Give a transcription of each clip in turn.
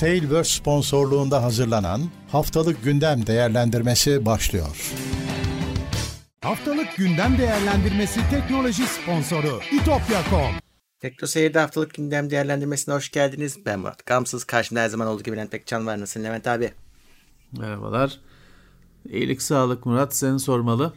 Tailverse sponsorluğunda hazırlanan Haftalık Gündem Değerlendirmesi başlıyor. Haftalık Gündem Değerlendirmesi teknoloji sponsoru itopya.com Tekno Seyir'de haftalık gündem değerlendirmesine hoş geldiniz. Ben Murat Gamsız. Karşımda her zaman olduğu gibi Levent Pekcan var. Nasılsın Levent abi? Merhabalar. İyilik sağlık Murat seni sormalı.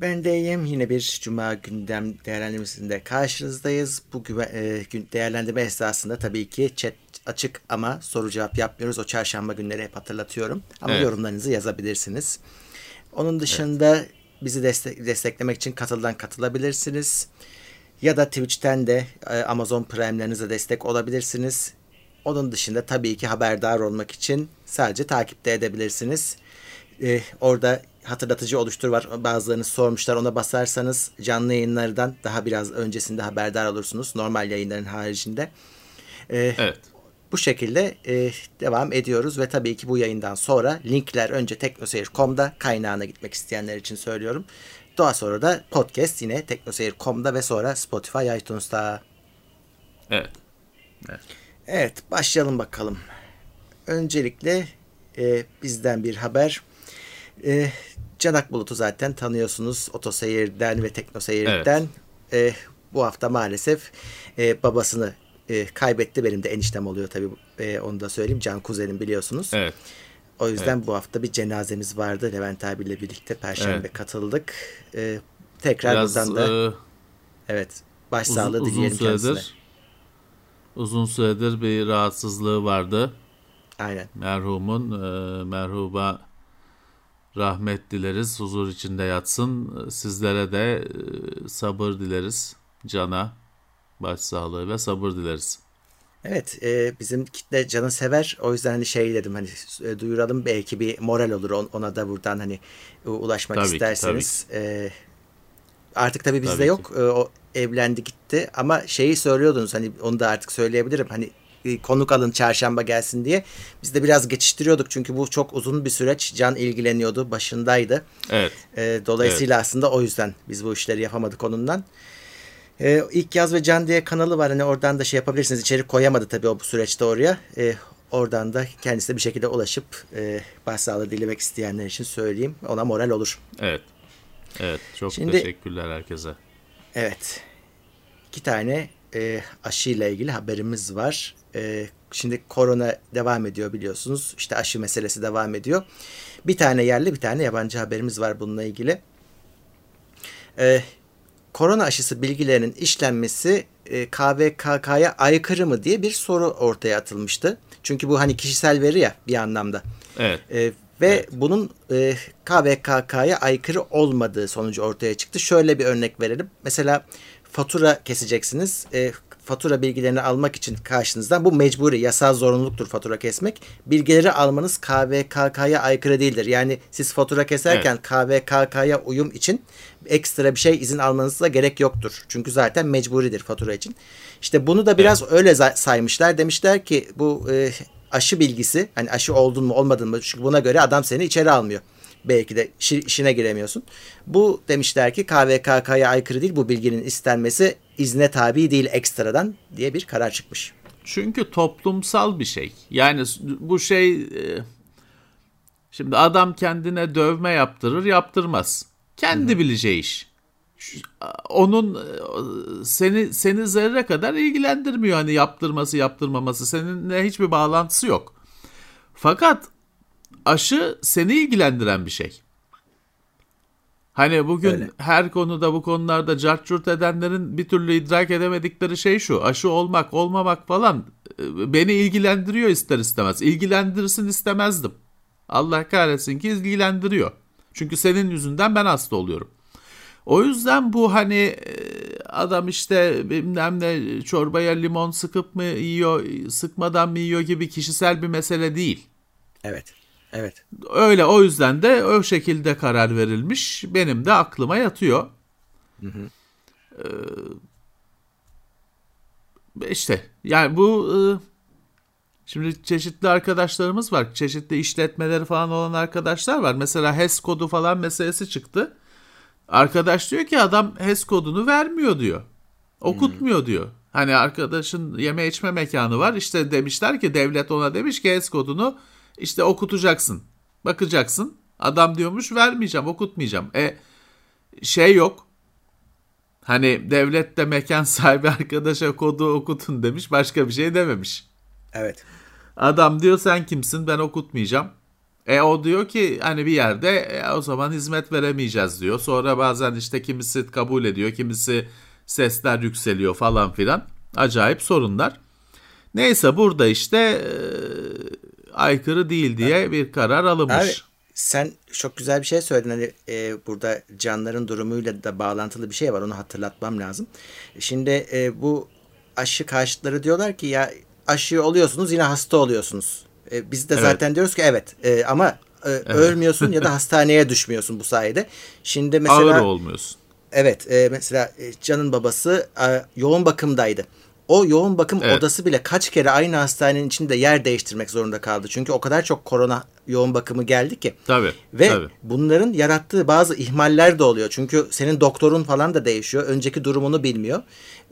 Ben de iyiyim. Yine bir Cuma gündem değerlendirmesinde karşınızdayız. Bu güve- e, gün- değerlendirme esnasında tabii ki chat açık ama soru cevap yapmıyoruz. O çarşamba günleri hep hatırlatıyorum. Ama Evet. yorumlarınızı yazabilirsiniz. Onun dışında bizi destek- desteklemek için katıldan katılabilirsiniz. Ya da Twitch'ten de e, Amazon Prime'lerinize destek olabilirsiniz. Onun dışında tabii ki haberdar olmak için sadece takipte edebilirsiniz. E, orada hatırlatıcı oluştur var. Bazılarınız sormuşlar. Ona basarsanız canlı yayınlardan daha biraz öncesinde haberdar olursunuz. Normal yayınların haricinde. E, Evet. Bu şekilde e, devam ediyoruz ve tabii ki bu yayından sonra linkler önce teknoseyir.com'da kaynağına gitmek isteyenler için söylüyorum. Daha sonra da podcast yine teknoseyir.com'da ve sonra Spotify, iTunes'ta. Evet. Evet başlayalım bakalım. Öncelikle e, bizden bir haber. E, Canak Bulut'u zaten tanıyorsunuz Otoseyir'den ve Teknoseyir'den. E, bu hafta maalesef e, babasını e, kaybetti. Benim de eniştem oluyor tabii e, onu da söyleyeyim. Can kuzenim biliyorsunuz. Evet. O yüzden bu hafta bir cenazemiz vardı. Levent abiyle birlikte Perşembe Evet. katıldık. E, tekrar Biraz buradan da e, evet uzun, başsağlığı uzun dileyelim kendisine. süredir uzun süredir bir rahatsızlığı vardı. Aynen. Merhumun e, merhuba rahmet dileriz. Huzur içinde yatsın. Sizlere de e, sabır dileriz. Cana başsağlığı ve sabır dileriz. Evet e, bizim kitle canı sever o yüzden hani şey dedim hani e, duyuralım belki bir moral olur on- ona da buradan hani ulaşmak Tabii ki, isterseniz. E, artık tabii bizde Tabii ki. yok E, o evlendi gitti ama şeyi söylüyordunuz hani onu da artık söyleyebilirim hani e, konuk alın çarşamba gelsin diye biz de biraz geçiştiriyorduk çünkü bu çok uzun bir süreç can ilgileniyordu başındaydı. Evet. E, dolayısıyla aslında o yüzden biz bu işleri yapamadık onundan. E, ilk yaz ve Can diye kanalı var. Hani oradan da şey yapabilirsiniz. İçerik koyamadı tabii o bu süreçte oraya. E, oradan da kendisine bir şekilde ulaşıp e, başsağlığı dilemek isteyenler için söyleyeyim. Ona moral olur. Evet. Evet. Çok Şimdi- teşekkürler herkese. Evet. İki tane e, aşıyla ilgili haberimiz var. E, şimdi korona devam ediyor biliyorsunuz. İşte aşı meselesi devam ediyor. Bir tane yerli bir tane yabancı haberimiz var bununla ilgili. E, korona aşısı bilgilerinin işlenmesi e, KVKK'ya aykırı mı diye bir soru ortaya atılmıştı. Çünkü bu hani kişisel veri ya bir anlamda. Evet. E, ve bunun e, KVKK'ya aykırı olmadığı sonucu ortaya çıktı. Şöyle bir örnek verelim. Mesela fatura keseceksiniz. E, fatura bilgilerini almak için karşınızdan bu mecburi yasal zorunluluktur fatura kesmek. Bilgileri almanız KVKK'ya aykırı değildir. Yani siz fatura keserken KVKK'ya uyum için ekstra bir şey izin almanıza gerek yoktur. Çünkü zaten mecburidir fatura için. İşte bunu da biraz öyle za- saymışlar. Demişler ki bu e, aşı bilgisi hani aşı oldun mu olmadın mı çünkü buna göre adam seni içeri almıyor. Belki de işi- işine giremiyorsun. Bu demişler ki KVKK'ya aykırı değil bu bilginin istenmesi izne tabi değil ekstradan diye bir karar çıkmış. Çünkü toplumsal bir şey. Yani bu şey e, şimdi adam kendine dövme yaptırır, yaptırmaz. Kendi bileceği iş. Onun e, seni seni zerre kadar ilgilendirmiyor hani yaptırması, yaptırmaması. Seninle hiçbir bağlantısı yok. Fakat aşı seni ilgilendiren bir şey. Hani bugün Öyle. her konuda bu konularda cart edenlerin bir türlü idrak edemedikleri şey şu. Aşı olmak olmamak falan e, beni ilgilendiriyor ister istemez. İlgilendirsin istemezdim. Allah kahretsin ki ilgilendiriyor. Çünkü senin yüzünden ben hasta oluyorum. O yüzden bu hani e, adam işte bilmem ne çorbaya limon sıkıp mı yiyor, sıkmadan mı yiyor gibi kişisel bir mesele değil. Evet. Evet. Öyle o yüzden de o şekilde karar verilmiş. Benim de aklıma yatıyor. Ee, işte yani bu e, şimdi çeşitli arkadaşlarımız var. Çeşitli işletmeleri falan olan arkadaşlar var. Mesela HES kodu falan meselesi çıktı. Arkadaş diyor ki adam HES kodunu vermiyor diyor. Okutmuyor diyor. Hani arkadaşın yeme içme mekanı var. İşte demişler ki devlet ona demiş ki HES kodunu işte okutacaksın. Bakacaksın. Adam diyormuş vermeyeceğim, okutmayacağım. E şey yok. Hani devlet de mekan sahibi arkadaşa kodu okutun demiş. Başka bir şey dememiş. Evet. Adam diyor sen kimsin ben okutmayacağım. E o diyor ki hani bir yerde e, o zaman hizmet veremeyeceğiz diyor. Sonra bazen işte kimisi kabul ediyor, kimisi sesler yükseliyor falan filan. Acayip sorunlar. Neyse burada işte e, aykırı değil diye bir karar alınmış. Abi sen çok güzel bir şey söyledin. Hani e, burada canların durumuyla da bağlantılı bir şey var. Onu hatırlatmam lazım. Şimdi e, bu aşı karşıtları diyorlar ki ya aşı oluyorsunuz yine hasta oluyorsunuz. E, biz de Evet. zaten diyoruz ki evet e, ama e, ölmüyorsun ya da hastaneye düşmüyorsun bu sayede. Şimdi mesela Ağır olmuyorsun. Evet e, mesela e, Can'ın babası e, yoğun bakımdaydı. O yoğun bakım Evet. odası bile kaç kere aynı hastanenin içinde yer değiştirmek zorunda kaldı. Çünkü o kadar çok korona yoğun bakımı geldi ki. Tabii. Ve tabii. bunların yarattığı bazı ihmaller de oluyor. Çünkü senin doktorun falan da değişiyor. Önceki durumunu bilmiyor.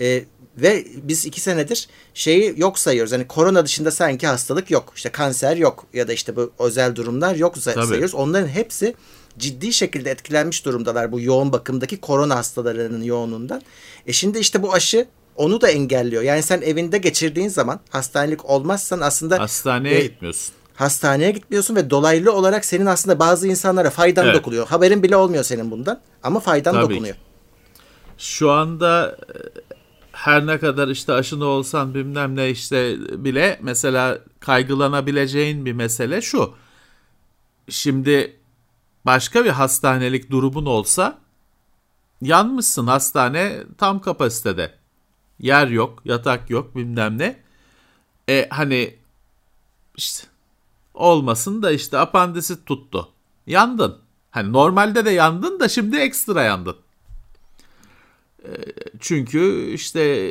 E, ve biz iki senedir şeyi yok sayıyoruz. Hani korona dışında sanki hastalık yok. İşte kanser yok ya da işte bu özel durumlar yok Tabii. sayıyoruz. Onların hepsi ciddi şekilde etkilenmiş durumdalar bu yoğun bakımdaki korona hastalarının yoğunluğundan. E şimdi işte bu aşı onu da engelliyor. Yani sen evinde geçirdiğin zaman hastanelik olmazsan aslında Hastaneye e, gitmiyorsun. hastaneye gitmiyorsun ve dolaylı olarak senin aslında bazı insanlara faydan Evet. dokunuyor. Haberin bile olmuyor senin bundan ama faydan Tabii ki. dokunuyor. Şu anda e, her ne kadar işte aşını olsan bilmem ne işte bile mesela kaygılanabileceğin bir mesele şu. Şimdi başka bir hastanelik durumun olsa yanmışsın hastane tam kapasitede. Yer yok, yatak yok bilmem ne. E hani işte olmasın da işte apandisit tuttu. Yandın. Hani normalde de yandın da şimdi ekstra yandın. Çünkü işte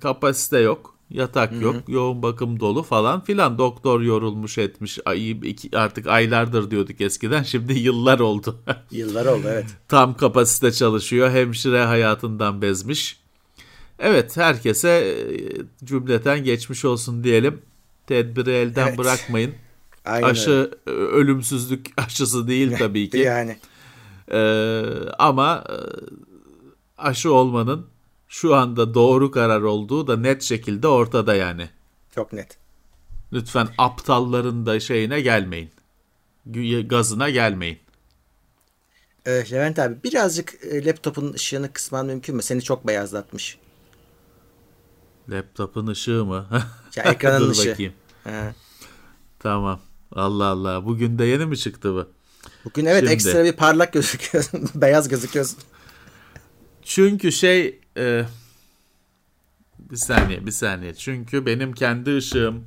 kapasite yok, yatak yok, yoğun bakım dolu falan filan. Doktor yorulmuş etmiş. Ay, iki, artık aylardır diyorduk eskiden. Şimdi yıllar oldu. Yıllar oldu evet. Tam kapasite çalışıyor. Hemşire hayatından bezmiş. Evet herkese e, cümleten geçmiş olsun diyelim. Tedbiri elden Evet. bırakmayın. Aynen Aşı öyle. e, ölümsüzlük aşısı değil tabii ki. Yani Ee, ama e, aşı olmanın şu anda doğru karar olduğu da net şekilde ortada yani. çok net. Lütfen aptalların da şeyine gelmeyin. Gazına gelmeyin. Ee, Levent abi birazcık laptopun ışığını kısman mümkün mü? Seni çok beyazlatmış. Laptopun ışığı mı? Ya ekranın Dur ışığı. bakayım. Ha. Tamam. Allah Allah. Bugün de yeni mi çıktı bu? Bugün evet Şimdi. ekstra bir parlak gözüküyorsun. Beyaz gözüküyorsun. Çünkü şey e, bir saniye bir saniye. Çünkü benim kendi ışığım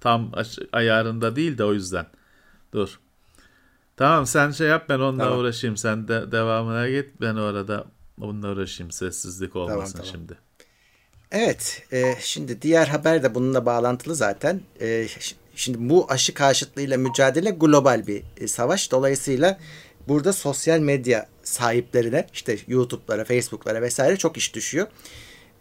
tam ayarında değil de o yüzden. Dur. Tamam sen şey yap ben onunla Tamam. uğraşayım. Sen de devamına git. Ben orada onunla uğraşayım. Sessizlik olmasın tamam. şimdi. Evet, e, şimdi diğer haber de bununla bağlantılı zaten. E, şimdi bu aşı karşıtlığıyla mücadele global bir e, savaş. Dolayısıyla burada sosyal medya sahiplerine işte YouTube'lara, Facebook'lara vesaire çok iş düşüyor.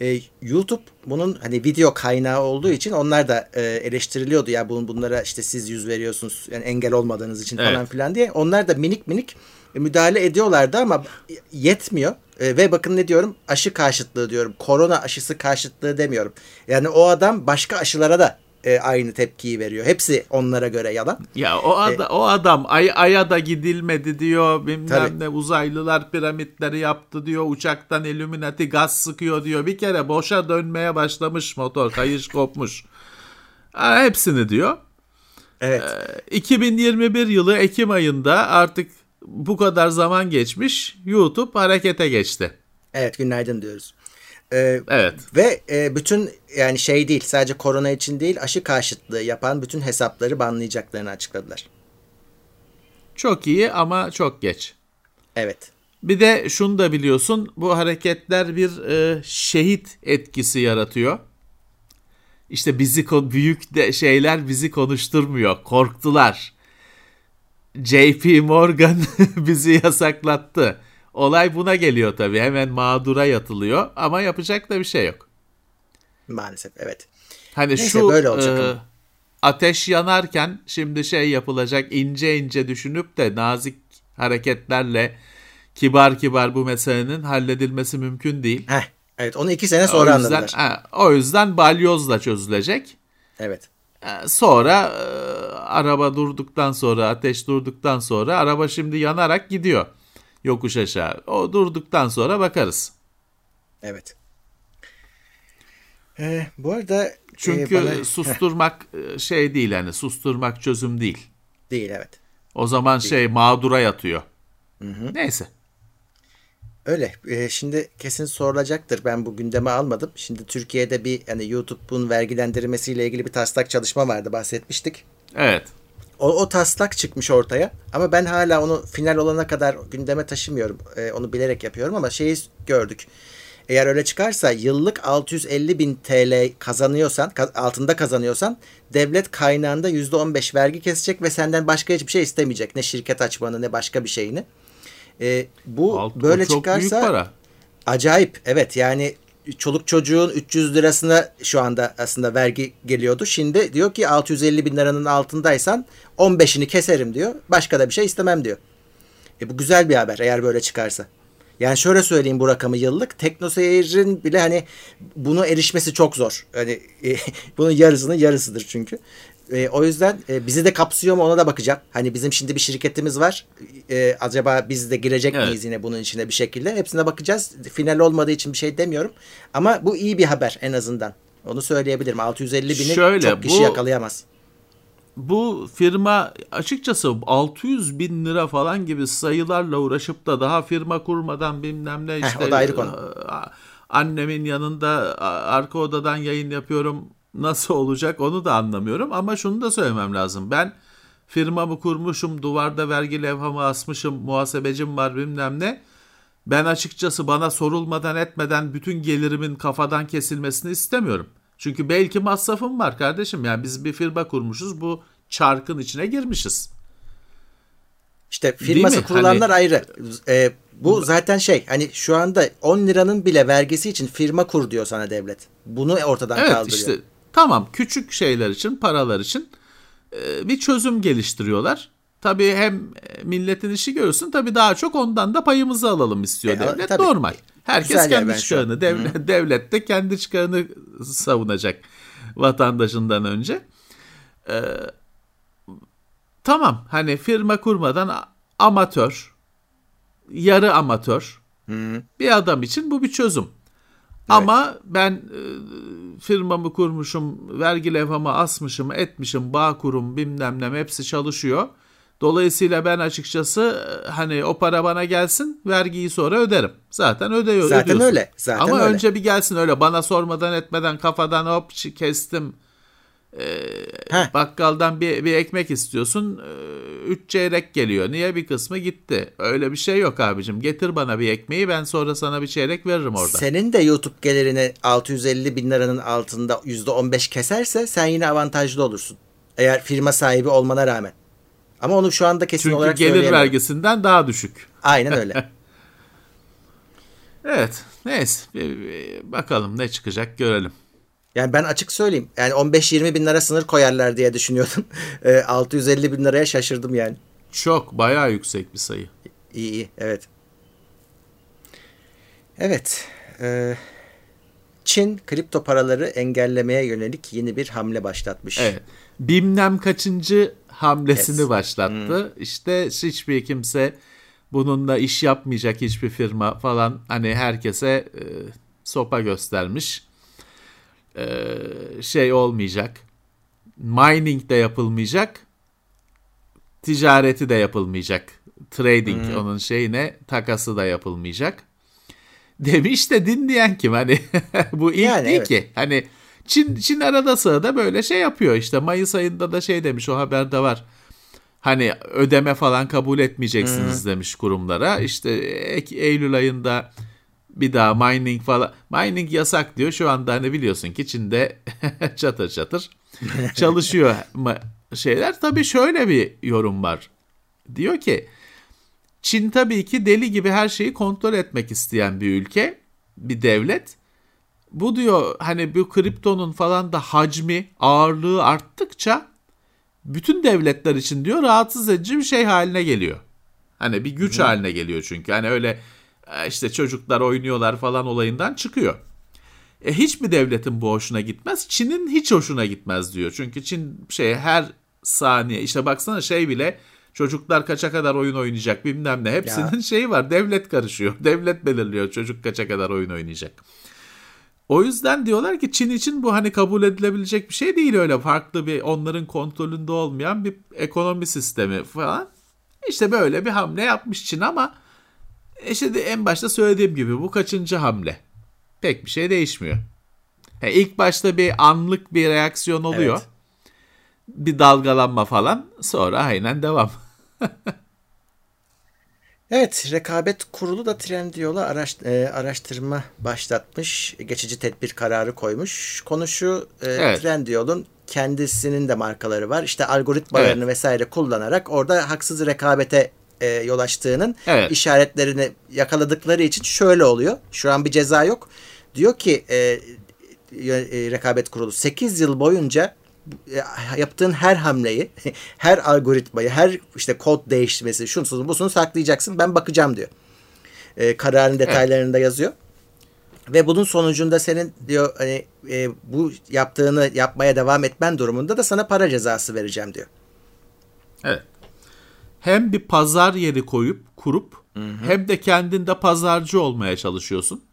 E, YouTube bunun hani video kaynağı olduğu için onlar da e, eleştiriliyordu ya bunun bunlara işte siz yüz veriyorsunuz yani engel olmadığınız için Evet. falan filan diye. Onlar da minik minik müdahale ediyorlardı ama yetmiyor. E, ve bakın ne diyorum aşı karşıtlığı diyorum. Korona aşısı karşıtlığı demiyorum. Yani o adam başka aşılara da e, aynı tepkiyi veriyor. Hepsi onlara göre yalan. Ya o, ada, o adam ay, aya da gidilmedi diyor. Bilmem Tabii. ne uzaylılar piramitleri yaptı diyor. Uçaktan Illuminati gaz sıkıyor diyor. Bir kere boşa dönmeye başlamış motor. Kayış kopmuş. Ha, hepsini diyor. Evet. 2021 yılı Ekim ayında artık bu kadar zaman geçmiş. YouTube harekete geçti. Evet günaydın diyoruz. E, Evet. Ve e, bütün yani şey değil sadece korona için değil aşı karşıtlığı yapan bütün hesapları banlayacaklarını açıkladılar. Çok iyi ama çok geç. Evet. Bir de şunu da biliyorsun bu hareketler bir e, şehit etkisi yaratıyor. İşte bizi büyük de şeyler bizi konuşturmuyor. Korktular. JP Morgan bizi yasaklattı. Olay buna geliyor tabii. Hemen mağdura yatılıyor ama yapacak da bir şey yok. Maalesef evet. Hani Neyse, şu böyle olacak e, ama. ateş yanarken şimdi şey yapılacak ince ince düşünüp de nazik hareketlerle kibar kibar bu meselenin halledilmesi mümkün değil. Heh, evet onu iki sene O sonra yüzden, anladılar. ha, o yüzden balyozla çözülecek. Evet. E, Sonra e, araba durduktan sonra ateş durduktan sonra araba şimdi yanarak gidiyor yokuş aşağı. O durduktan sonra bakarız. Evet. Ee, bu arada e, Çünkü bana- Heh, susturmak e, şey değil hani susturmak çözüm değil. değil evet. O zaman şey mağdura yatıyor. Neyse. Öyle. Ee, şimdi kesin sorulacaktır. Ben bu gündeme almadım. Şimdi Türkiye'de bir hani YouTube'un vergilendirmesiyle ilgili bir taslak çalışma vardı bahsetmiştik. Evet. O, o taslak çıkmış ortaya ama ben hala onu final olana kadar gündeme taşımıyorum. Ee, onu bilerek yapıyorum ama şeyi gördük. Eğer öyle çıkarsa yıllık 650 bin TL kazanıyorsan, ka- altında kazanıyorsan devlet kaynağında %15 vergi kesecek ve senden başka hiçbir şey istemeyecek. Ne şirket açmanı ne başka bir şeyini. Ee, bu Alt- böyle çok çıkarsa büyük para. Acayip evet yani çoluk çocuğun 300 lirasına şu anda aslında vergi geliyordu. Şimdi diyor ki 650 bin liranın altındaysan 15'ini keserim diyor. Başka da bir şey istemem diyor. E bu güzel bir haber eğer böyle çıkarsa. Yani şöyle söyleyeyim bu rakamı yıllık. Teknoseyir'in bile hani bunu erişmesi çok zor. Hani e, bunun yarısının yarısıdır çünkü. E, o yüzden e, bizi de kapsıyor mu ona da bakacağım. Hani bizim şimdi bir şirketimiz var. E, acaba biz de girecek Evet. miyiz yine bunun içine bir şekilde? Hepsine bakacağız. Final olmadığı için bir şey demiyorum. Ama bu iyi bir haber en azından. Onu söyleyebilirim. 650 bini Şöyle, çok kişi bu- yakalayamaz. Bu firma açıkçası 600 bin lira falan gibi sayılarla uğraşıp da daha firma kurmadan bilmem ne işte o da ayrı konu. a- annemin yanında arka odadan yayın yapıyorum nasıl olacak onu da anlamıyorum ama şunu da söylemem lazım. Ben firmamı kurmuşum duvarda vergi levhamı asmışım muhasebecim var bilmem ne. Ben açıkçası bana sorulmadan etmeden bütün gelirimin kafadan kesilmesini istemiyorum. Çünkü belki masrafım var kardeşim. Yani biz bir firma kurmuşuz bu çarkın içine girmişiz. İşte firması mi? kurulanlar Hani- ayrı. E, bu zaten şey hani şu anda 10 liranın bile vergisi için firma kur diyor sana devlet. Bunu ortadan Evet kaldırıyor. işte tamam küçük şeyler için paralar için e, bir çözüm geliştiriyorlar. Tabii hem milletin işi görsün tabii daha çok ondan da payımızı alalım istiyor E, devlet. tabii. Normal. Herkes Güzel kendi çıkarını, devlet, devlet de kendi çıkarını savunacak vatandaşından önce. Ee, tamam hani firma kurmadan amatör, yarı amatör bir adam için bu bir çözüm. Ama ben e, firmamı kurmuşum, vergi levhamı asmışım, etmişim, bağ kurum bilmem ne hepsi çalışıyor. Dolayısıyla ben açıkçası e, hani o para bana gelsin, vergiyi sonra öderim. Zaten ödüyor, Zaten ödüyorsun. öyle, zaten Ama öyle. önce bir gelsin öyle bana sormadan etmeden kafadan hop kestim. Heh. Bakkaldan bir, bir ekmek istiyorsun, e, üç çeyrek geliyor. Niye bir kısmı gitti? Öyle bir şey yok abicim. Getir bana bir ekmeği ben sonra sana bir çeyrek veririm orada. Senin de YouTube gelirini 650 bin liranın altında %15 keserse sen yine avantajlı olursun. Eğer firma sahibi olmana rağmen. Ama onu şu anda kesin Çünkü olarak gelir söyleyemem. vergisinden daha düşük. Aynen öyle. Evet. Neyse. bakalım ne çıkacak görelim. Yani ben açık söyleyeyim. Yani 15-20 bin lira sınır koyarlar diye düşünüyordum. E, 650 bin liraya şaşırdım yani. Çok bayağı yüksek bir sayı. İyi iyi evet. Evet. e, Çin kripto paraları engellemeye yönelik yeni bir hamle başlatmış. Evet. Bilmem kaçıncı hamlesini Yes. başlattı. İşte hiçbir kimse bununla iş yapmayacak hiçbir firma falan hani herkese e, sopa göstermiş. E, şey olmayacak. Mining de yapılmayacak. Ticareti de yapılmayacak. Trading onun şeyine takası da yapılmayacak. Demiş de dinleyen kim hani bu ilk Yani değil evet. ki. Hani Çin Çin arada sırada böyle şey yapıyor işte Mayıs ayında da şey demiş o haberde var. Hani ödeme falan kabul etmeyeceksiniz demiş kurumlara. İşte Eylül ayında bir daha mining falan mining yasak diyor. Şu anda hani biliyorsun ki Çin'de çatır çatır çalışıyor şeyler. Tabii şöyle bir yorum var. Diyor ki Çin tabii ki deli gibi her şeyi kontrol etmek isteyen bir ülke, bir devlet. Bu diyor hani bu kriptonun falan da hacmi, ağırlığı arttıkça bütün devletler için diyor rahatsız edici bir şey haline geliyor. Hani bir güç haline geliyor çünkü. Hani öyle işte çocuklar oynuyorlar falan olayından çıkıyor. E hiçbir devletin bu hoşuna gitmez. Çin'in hiç hoşuna gitmez diyor. Çünkü Çin şey her saniye işte baksana şey bile çocuklar kaça kadar oyun oynayacak bilmem ne. Hepsinin şeyi var. Devlet karışıyor. Devlet belirliyor çocuk kaça kadar oyun oynayacak. O yüzden diyorlar ki Çin için bu hani kabul edilebilecek bir şey değil öyle farklı bir onların kontrolünde olmayan bir ekonomi sistemi falan. İşte böyle bir hamle yapmış Çin ama işte en başta söylediğim gibi bu kaçıncı hamle? Pek bir şey değişmiyor. He, ilk başta bir anlık bir reaksiyon oluyor. Evet. Bir dalgalanma falan sonra aynen devam. Evet, Rekabet Kurulu da Trendyol'a araş, e, araştırma başlatmış. Geçici tedbir kararı koymuş. Konu şu, e, Evet. Trendyol'un kendisinin de markaları var. İşte algoritmalarını Evet. vesaire kullanarak orada haksız rekabete e, yol açtığının Evet. işaretlerini yakaladıkları için şöyle oluyor. Şu an bir ceza yok. Diyor ki e, e, Rekabet Kurulu 8 yıl boyunca e, yaptığın her hamleyi, her algoritmayı, her işte kod değiştirmesi, şunsunu busunu saklayacaksın. Ben bakacağım diyor. E, kararın detaylarını da yazıyor. Ve bunun sonucunda senin diyor hani e, bu yaptığını yapmaya devam etmen durumunda da sana para cezası vereceğim diyor. Evet. Hem bir pazar yeri koyup kurup hem de kendinde pazarcı olmaya çalışıyorsun.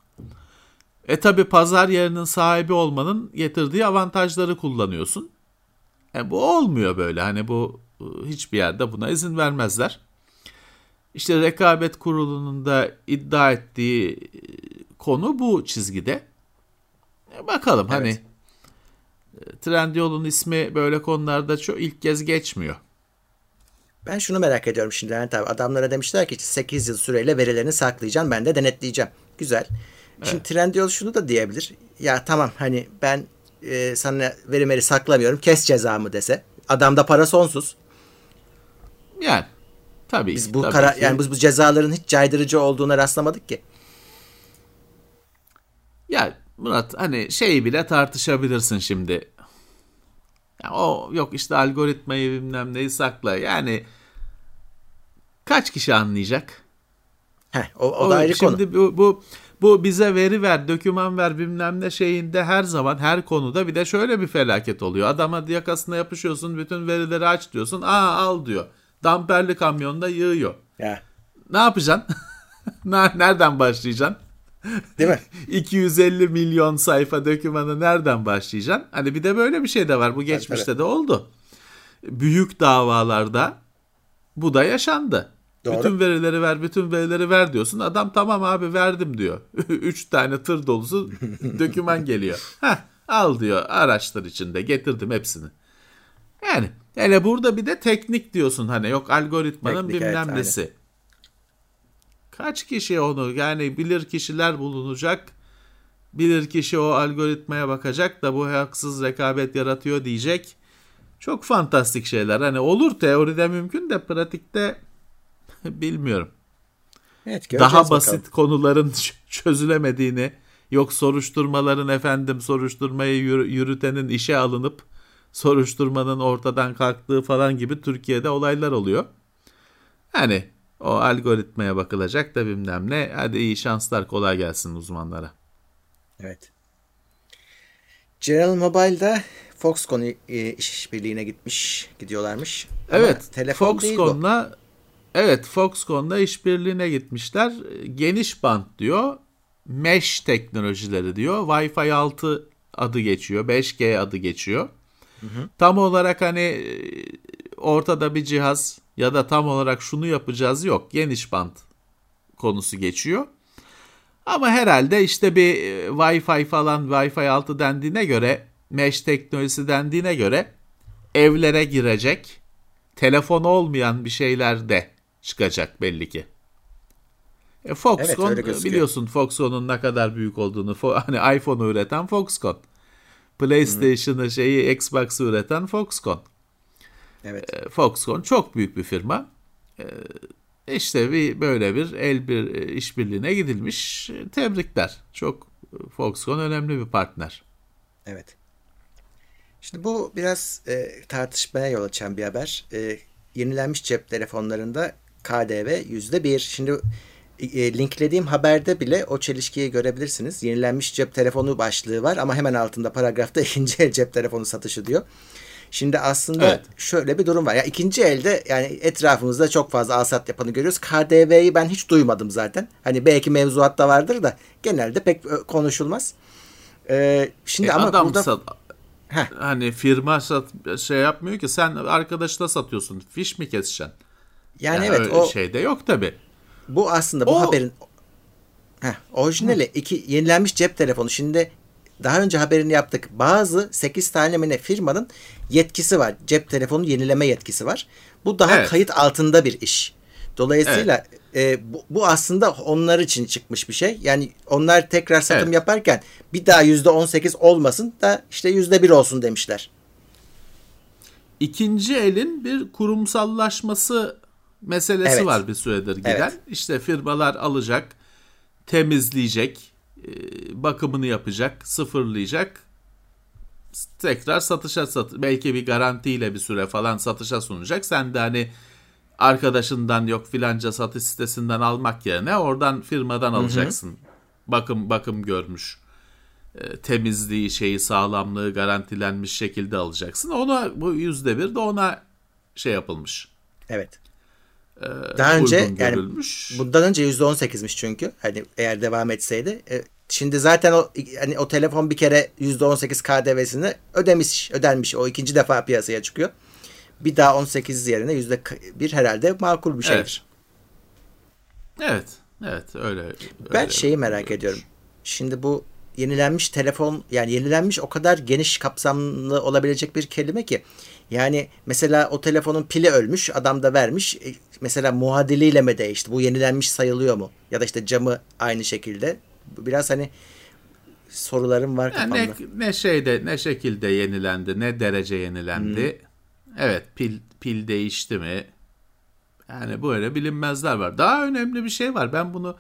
E tabi pazar yerinin sahibi olmanın getirdiği avantajları kullanıyorsun. E bu olmuyor böyle. Hani bu e, hiçbir yerde buna izin vermezler. İşte rekabet kurulunun da iddia ettiği e, konu bu çizgide. E bakalım hani e, Trendyol'un ismi böyle konularda çok ilk kez geçmiyor. Ben şunu merak ediyorum şimdi Levent abi. Adamlara demişler ki 8 yıl süreyle verilerini saklayacağım. Ben de denetleyeceğim. Güzel. Şimdi Trendyol şunu da diyebilir. Ya tamam hani ben e, sana verimleri saklamıyorum. Kes cezamı dese. Adamda para sonsuz. Yani tabii Biz bu tabii kara, ki. yani biz bu cezaların hiç caydırıcı olduğuna rastlamadık ki. Ya Murat hani şeyi bile tartışabilirsin şimdi. Ya o yok işte algoritmayı bilmem neyi sakla. Yani kaç kişi anlayacak? Heh, o, o, da ayrı şimdi konu. bu, bu bu bize veri ver, doküman ver bilmem ne şeyinde her zaman her konuda bir de şöyle bir felaket oluyor. Adama yakasına yapışıyorsun, bütün verileri aç diyorsun. Aa al diyor. Damperli kamyonda yığıyor. Ya, Ne yapacaksın? Ne- Nereden başlayacaksın? Değil mi? 250 milyon sayfa dokümanı nereden başlayacaksın? Hani bir de böyle bir şey de var. Bu geçmişte de oldu. Büyük davalarda bu da yaşandı. Doğru. Bütün verileri ver, bütün verileri ver diyorsun. Adam tamam abi verdim diyor. Üç tane tır dolusu doküman geliyor. Heh, al diyor araçlar içinde getirdim hepsini. Yani hele burada bir de teknik diyorsun hani yok algoritmanın Teknik, bilmem evet, nesi. Kaç kişi onu yani bilir kişiler bulunacak. Bilir kişi o algoritmaya bakacak da bu haksız rekabet yaratıyor diyecek. Çok fantastik şeyler. Hani olur teoride mümkün de pratikte bilmiyorum. Evet, Daha bakalım. basit konuların ç- çözülemediğini, yok soruşturmaların efendim soruşturmayı yürü- yürütenin işe alınıp soruşturmanın ortadan kalktığı falan gibi Türkiye'de olaylar oluyor. Hani o algoritmaya bakılacak da bilmem ne. Hadi iyi şanslar kolay gelsin uzmanlara. Evet. General Mobile'da Foxconn e, işbirliğine gitmiş, gidiyorlarmış. Ama Evet, telefon değil bu. Foxconn'la evet Foxconn'la işbirliğine gitmişler. Geniş bant diyor. Mesh teknolojileri diyor. Wi-Fi 6 adı geçiyor. 5G adı geçiyor. Tam olarak hani e, ortada bir cihaz ya da tam olarak şunu yapacağız yok. Geniş bant konusu geçiyor. Ama herhalde işte bir e, Wi-Fi falan Wi-Fi 6 dendiğine göre mesh teknolojisi dendiğine göre evlere girecek telefon olmayan bir şeyler de çıkacak belli ki. E Foxconn gözüküyor. biliyorsun Foxconn'un ne kadar büyük olduğunu hani iPhone'u üreten Foxconn. PlayStation'ı şeyi Xbox'ı üreten Foxconn. Evet. E, Foxconn çok büyük bir firma. E, İşte bir böyle bir el bir e, işbirliğine gidilmiş. E, Tebrikler. Çok Foxconn önemli bir partner. Evet. Şimdi bu biraz e, tartışmaya yol açan bir haber. E, yenilenmiş cep telefonlarında KDV yüzde bir. Şimdi e, linklediğim haberde bile o çelişkiyi görebilirsiniz. Yenilenmiş cep telefonu başlığı var ama hemen altında paragrafta ikinci el cep telefonu satışı diyor. Şimdi aslında evet. şöyle bir durum var. Ya ikinci elde yani etrafımızda çok fazla alsat yapanı görüyoruz. KDV'yi ben hiç duymadım zaten. Hani belki mevzuatta vardır da genelde pek konuşulmaz. Ee, şimdi e ama adam burada sat, hani firma sat, şey yapmıyor ki sen arkadaşına satıyorsun. Fiş mi keseceksin? Yani, yani evet o şeyde yok tabi. Bu aslında bu o, haberin heh, orijinali iki yenilenmiş cep telefonu. Şimdi daha önce haberini yaptık. Bazı 8 tane firmanın yetkisi var. Cep telefonu yenileme yetkisi var. Bu daha evet. kayıt altında bir iş. Dolayısıyla evet. e, bu, bu aslında onlar için çıkmış bir şey. Yani onlar tekrar satım evet. yaparken bir daha yüzde on sekiz olmasın da işte yüzde bir olsun demişler. İkinci elin bir kurumsallaşması meselesi evet. var bir süredir giden. Evet. İşte firmalar alacak, temizleyecek, bakımını yapacak, sıfırlayacak. Tekrar satışa sat belki bir garantiyle bir süre falan satışa sunacak. Sen de hani arkadaşından yok filanca satış sitesinden almak yerine oradan firmadan alacaksın. Hı hı. Bakım bakım görmüş. E, temizliği şeyi sağlamlığı garantilenmiş şekilde alacaksın. Ona bu yüzde bir de ona şey yapılmış. Evet. Ee, Daha önce yani bundan önce yüzde on sekizmiş çünkü hani eğer devam etseydi. E, şimdi zaten o hani o telefon bir kere yüzde on sekiz KDV'sini ödemiş ödenmiş o ikinci defa piyasaya çıkıyor bir daha 18 yerine yüzde bir herhalde makul bir şeydir. Evet. Evet, evet öyle. öyle ben şeyi merak ediyorum. Şimdi bu yenilenmiş telefon yani yenilenmiş o kadar geniş kapsamlı olabilecek bir kelime ki yani mesela o telefonun pili ölmüş adam da vermiş e, mesela muadiliyle mi değişti bu yenilenmiş sayılıyor mu ya da işte camı aynı şekilde biraz hani sorularım var yani kafamda. Ne, ne şeyde ne şekilde yenilendi ne derece yenilendi hmm. Evet pil pil değişti mi? Yani böyle bilinmezler var. Daha önemli bir şey var. Ben bunu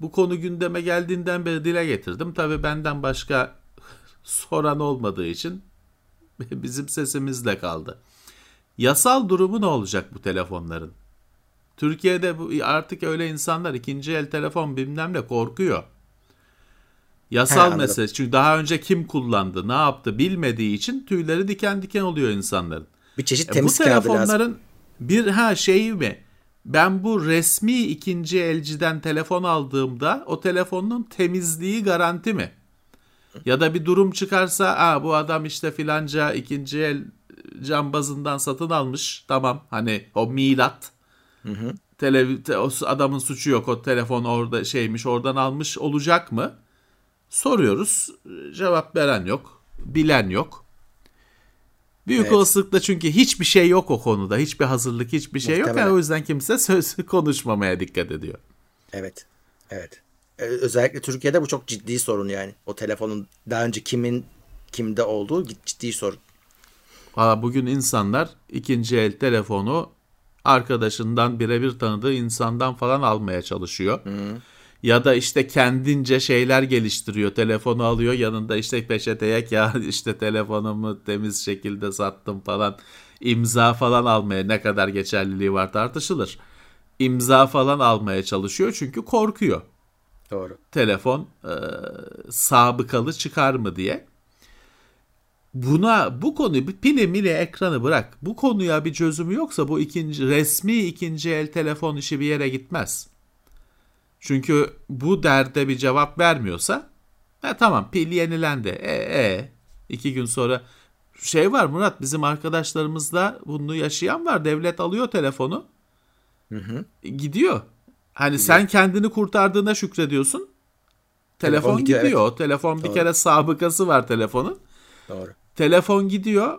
bu konu gündeme geldiğinden beri dile getirdim. Tabii benden başka soran olmadığı için bizim sesimizle kaldı. Yasal durumu ne olacak bu telefonların? Türkiye'de bu artık öyle insanlar ikinci el telefon bilmem ne korkuyor. Yasal mesele. Çünkü daha önce kim kullandı, ne yaptı bilmediği için tüyleri diken diken oluyor insanların. Bir çeşit temiz e, bu telefonların lazım. bir ha şeyi mi? Ben bu resmi ikinci elciden telefon aldığımda o telefonun temizliği garanti mi? Ya da bir durum çıkarsa Aa, bu adam işte filanca ikinci el cambazından satın almış. Tamam hani o milat. Hı hı. Tele, te, o adamın suçu yok o telefon orada şeymiş oradan almış olacak mı? Soruyoruz. Cevap veren yok. Bilen yok. Büyük evet. olasılıkla çünkü hiçbir şey yok o konuda. Hiçbir hazırlık, hiçbir şey Muhtemelen. yok. Yani o yüzden kimse söz konuşmamaya dikkat ediyor. Evet. Evet. Ee, özellikle Türkiye'de bu çok ciddi sorun yani. O telefonun daha önce kimin kimde olduğu ciddi sorun. Valla bugün insanlar ikinci el telefonu arkadaşından birebir tanıdığı insandan falan almaya çalışıyor. Hı. Ya da işte kendince şeyler geliştiriyor. Telefonu alıyor yanında işte peçeteye ya işte telefonumu temiz şekilde sattım falan. imza falan almaya ne kadar geçerliliği var tartışılır. İmza falan almaya çalışıyor çünkü korkuyor. Doğru. Telefon e, sabıkalı çıkar mı diye. Buna bu konuyu bir pili mili ekranı bırak. Bu konuya bir çözümü yoksa bu ikinci resmi ikinci el telefon işi bir yere gitmez. Çünkü bu derde bir cevap vermiyorsa ha, tamam pil yenilendi. E, e iki gün sonra şey var Murat bizim arkadaşlarımızda bunu yaşayan var. Devlet alıyor telefonu. Hı hı. Gidiyor. Hani gidiyor. sen kendini kurtardığına şükrediyorsun. Telefon, telefon gidiyor. Evet. Telefon bir Doğru. kere sabıkası var telefonun. Doğru. Telefon gidiyor.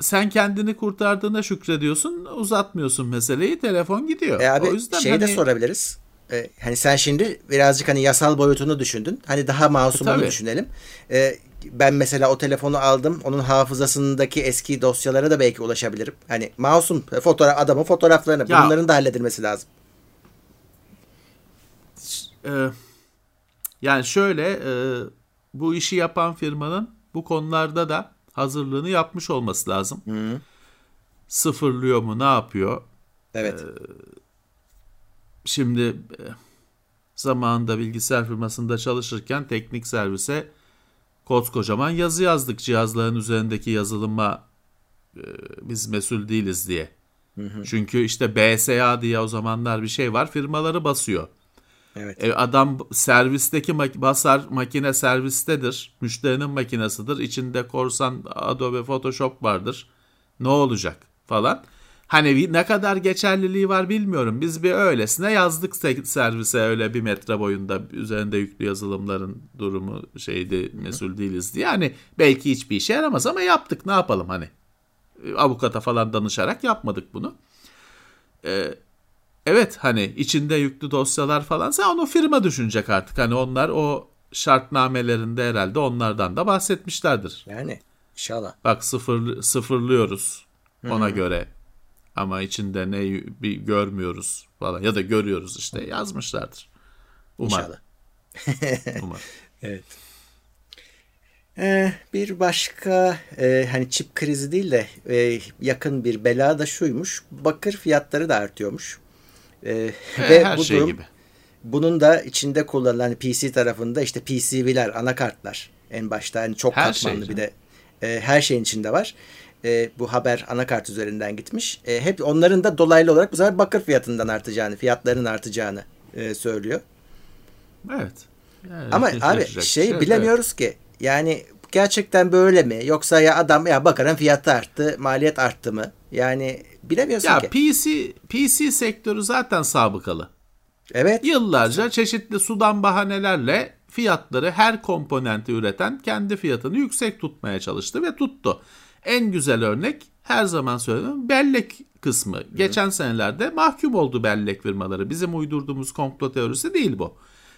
Sen kendini kurtardığına şükrediyorsun. Uzatmıyorsun meseleyi. Telefon gidiyor. E abi, o yüzden şeyi hani... de sorabiliriz e, hani sen şimdi birazcık hani yasal boyutunu düşündün. Hani daha masumunu e, düşünelim. E, ben mesela o telefonu aldım. Onun hafızasındaki eski dosyalara da belki ulaşabilirim. Hani masum fotoğraf adamın fotoğraflarını ya, bunların da halledilmesi lazım. E, yani şöyle e, bu işi yapan firmanın bu konularda da hazırlığını yapmış olması lazım. Sıfırlıyor mu ne yapıyor? Evet. Şimdi e, zamanında bilgisayar firmasında çalışırken teknik servise koskocaman yazı yazdık cihazların üzerindeki yazılıma e, biz mesul değiliz diye. Çünkü işte BSA diye o zamanlar bir şey var firmaları basıyor. evet. E, adam servisteki mak- basar makine servistedir. Müşterinin makinesidir. İçinde korsan Adobe Photoshop vardır. Ne olacak falan. Hani ne kadar geçerliliği var bilmiyorum. Biz bir öylesine yazdık se- servise öyle bir metre boyunda üzerinde yüklü yazılımların durumu şeydi mesul değiliz diye. Yani belki hiçbir işe yaramaz ama yaptık ne yapalım hani. Avukata falan danışarak yapmadık bunu. Evet hani içinde yüklü dosyalar falansa onu firma düşünecek artık. Hani onlar o şartnamelerinde herhalde onlardan da bahsetmişlerdir. Yani inşallah. Bak sıfır, sıfırlıyoruz ona göre ama içinde ne bir görmüyoruz falan ya da görüyoruz işte yazmışlardır. Umarım. İnşallah. umarım. Evet. Ee, bir başka e, hani çip krizi değil de e, yakın bir bela da şuymuş. Bakır fiyatları da artıyormuş. E, E, ve her bu şey durum gibi. bunun da içinde kullanılan PC tarafında işte PCB'ler, anakartlar en başta hani çok Her şey katmanlı bir de e, her şeyin içinde var. E, bu haber anakart üzerinden gitmiş. E, hep onların da dolaylı olarak bu sefer bakır fiyatından artacağını, fiyatlarının artacağını e, söylüyor. Evet. Yani Ama abi şey yok, bilemiyoruz ki. Yani gerçekten böyle mi? Yoksa ya adam ya bakarın fiyatı arttı, maliyet arttı mı? Yani bilemiyorsun Ya ki. PC PC sektörü zaten sabıkalı. evet. Yıllarca çeşitli sudan bahanelerle fiyatları her komponenti üreten kendi fiyatını yüksek tutmaya çalıştı ve tuttu. En güzel örnek her zaman söylüyorum bellek kısmı. Geçen senelerde mahkum oldu bellek firmaları. Bizim uydurduğumuz komplo teorisi değil bu.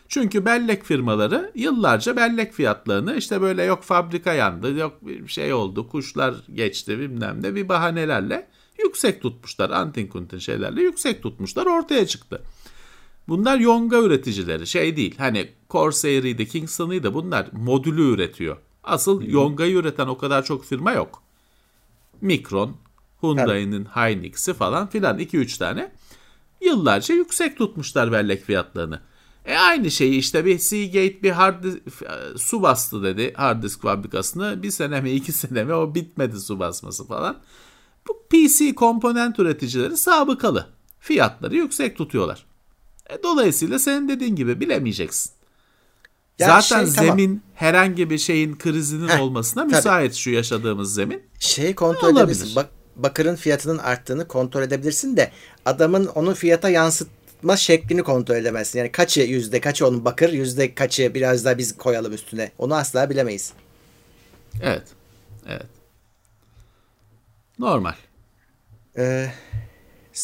Çünkü bellek firmaları yıllarca bellek fiyatlarını işte böyle yok fabrika yandı, yok bir şey oldu, kuşlar geçti bilmem ne bir bahanelerle yüksek tutmuşlar. Antin kuntin şeylerle yüksek tutmuşlar ortaya çıktı. Bunlar yonga üreticileri şey değil. Hani Corsair'iydi, Kingston'ıydı bunlar modülü üretiyor. Asıl yongayı üreten o kadar çok firma yok. Mikron, Hyundai'nin Hynix'i falan filan 2-3 tane. Yıllarca yüksek tutmuşlar bellek fiyatlarını. E aynı şeyi işte bir Seagate bir hard dis- su bastı dedi hard disk fabrikasını. Bir sene mi iki sene mi o bitmedi su basması falan. Bu PC komponent üreticileri sabıkalı. Fiyatları yüksek tutuyorlar. E, dolayısıyla senin dediğin gibi bilemeyeceksin. Ya Zaten şey, tamam. zemin herhangi bir şeyin krizinin Heh, olmasına tabii. müsait şu yaşadığımız zemin. Şeyi kontrol edebilirsin. Bak, bakırın fiyatının arttığını kontrol edebilirsin de adamın onu fiyata yansıtma şeklini kontrol edemezsin. Yani kaçı yüzde kaçı onun bakır yüzde kaçı biraz daha biz koyalım üstüne. Onu asla bilemeyiz. Evet. Evet. Normal. Ee,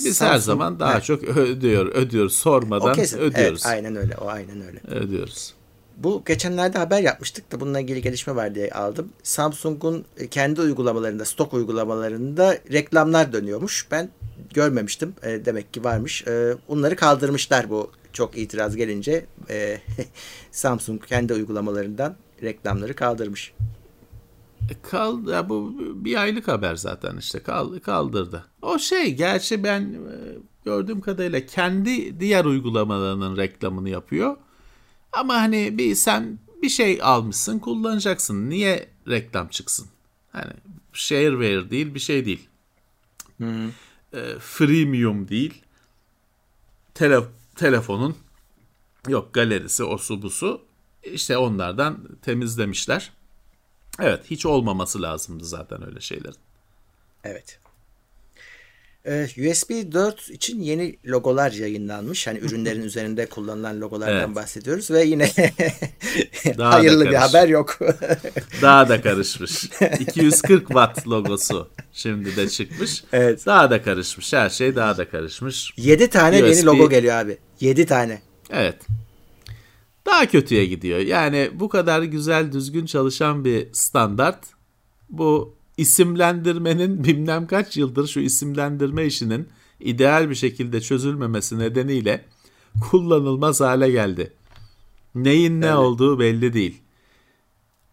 Biz her Samsung- zaman daha Heh, çok ödüyor, ödüyoruz. o Sormadan kesin. ödüyoruz. Evet, aynen öyle. O aynen öyle. Ödüyoruz. Bu geçenlerde haber yapmıştık da bununla ilgili gelişme var diye aldım. Samsung'un kendi uygulamalarında, stok uygulamalarında reklamlar dönüyormuş. Ben görmemiştim. E, demek ki varmış. E, onları kaldırmışlar bu çok itiraz gelince. E, Samsung kendi uygulamalarından reklamları kaldırmış. E, Kal, ya bu bir aylık haber zaten işte kal, kaldırdı. O şey gerçi ben e, gördüğüm kadarıyla kendi diğer uygulamalarının reklamını yapıyor. Ama hani bir sen bir şey almışsın kullanacaksın. Niye reklam çıksın? Hani shareware değil bir şey değil. E, freemium değil. Tele, telefonun yok galerisi o su bu su. İşte onlardan temizlemişler. Evet hiç olmaması lazımdı zaten öyle şeylerin. Evet. Ee, USB 4 için yeni logolar yayınlanmış. Hani ürünlerin üzerinde kullanılan logolardan Evet. bahsediyoruz ve yine Daha da hayırlı bir haber yok. Daha da karışmış. 240 watt logosu şimdi de çıkmış. Evet. Daha da karışmış. Her şey daha da karışmış. 7 tane yeni USB logo geliyor abi. 7 tane. Evet. Daha kötüye gidiyor. Yani bu kadar güzel düzgün çalışan bir standart bu isimlendirmenin bilmem kaç yıldır şu isimlendirme işinin ideal bir şekilde çözülmemesi nedeniyle kullanılmaz hale geldi. Neyin ne olduğu belli değil.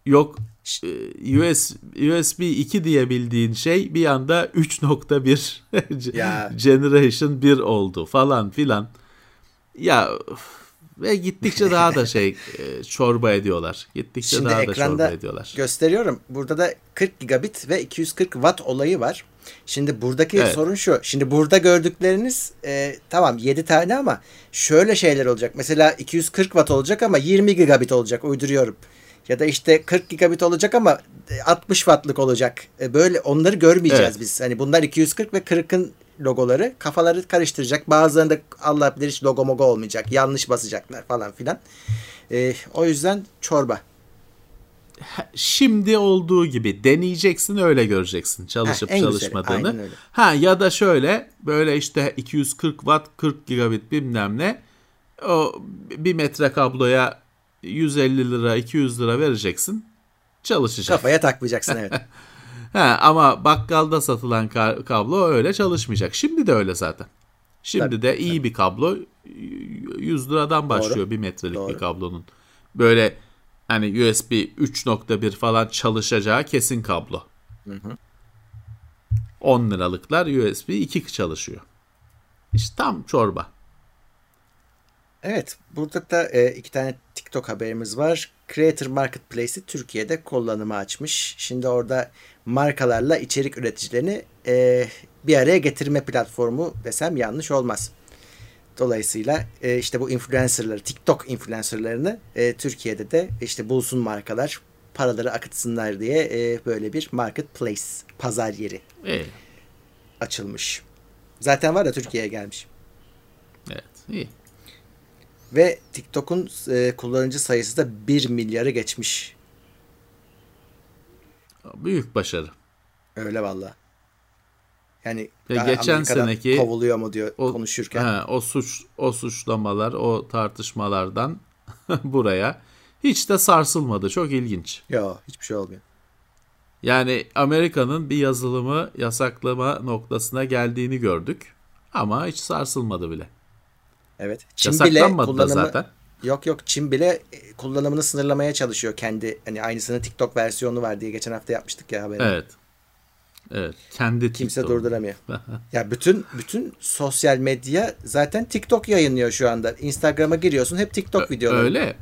yok e, US, USB 2 diye bildiğin şey bir anda 3.1 Ya. Generation 1 oldu falan filan. Ya ve gittikçe daha da şey e, çorba ediyorlar. Gittikçe Şimdi daha da çorba ediyorlar. gösteriyorum. Burada da 40 gigabit ve 240 watt olayı var. Şimdi buradaki Evet. sorun şu. Şimdi burada gördükleriniz e, tamam 7 tane ama şöyle şeyler olacak. Mesela 240 watt olacak ama 20 gigabit olacak. Uyduruyorum. Ya da işte 40 gigabit olacak ama e, 60 wattlık olacak. E, Böyle onları görmeyeceğiz Evet. biz. Hani bunlar 240 ve 40'ın logoları kafaları karıştıracak. Bazılarında Allah bilir hiç logo mogo olmayacak. Yanlış basacaklar falan filan. E, o yüzden çorba. Şimdi olduğu gibi deneyeceksin öyle göreceksin çalışıp Ha, güzeli, çalışmadığını. öyle. Ha ya da şöyle böyle işte 240 watt 40 gigabit bilmem ne o bir metre kabloya 150 lira 200 lira vereceksin çalışacak. Kafaya takmayacaksın evet. Ha, ama bakkalda satılan ka- kablo öyle çalışmayacak. Şimdi de öyle zaten. Şimdi Tabii, de iyi bir kablo 100 liradan başlıyor bir metrelik Doğru. bir kablonun. Böyle hani USB 3.1 falan çalışacağı kesin kablo. 10 liralıklar USB 2 çalışıyor. İşte tam çorba. Evet, burada da e, iki tane TikTok haberimiz var. Creator Marketplace'i Türkiye'de kullanıma açmış. Şimdi orada markalarla içerik üreticilerini e, bir araya getirme platformu desem yanlış olmaz. Dolayısıyla e, işte bu influencerları, TikTok influencerlarını e, Türkiye'de de işte bulsun markalar, paraları akıtsınlar diye e, böyle bir marketplace, pazar yeri İyi. açılmış. Zaten var da Türkiye'ye gelmiş. Evet, iyi. Ve TikTok'un e, kullanıcı sayısı da 1 milyarı geçmiş. Büyük başarı. Öyle valla. Yani daha geçen Amerika'dan seneki kovuluyor mu diyor o, konuşurken. he, o suç o suçlamalar, o tartışmalardan buraya hiç de sarsılmadı. Çok ilginç. Yok hiçbir şey olmuyor. Yani Amerika'nın bir yazılımı yasaklama noktasına geldiğini gördük. Ama hiç sarsılmadı bile. Evet. Çin bile Yasaklanmadı kullanımı zaten. Yok yok Çin bile e, kullanımını sınırlamaya çalışıyor kendi hani aynısının TikTok versiyonu var diye geçen hafta yapmıştık ya haberi. Evet. Evet. Kendi Kimse TikTok'u. durduramıyor. ya bütün bütün sosyal medya zaten TikTok yayınlıyor şu anda. Instagram'a giriyorsun hep TikTok videoları. Öyle.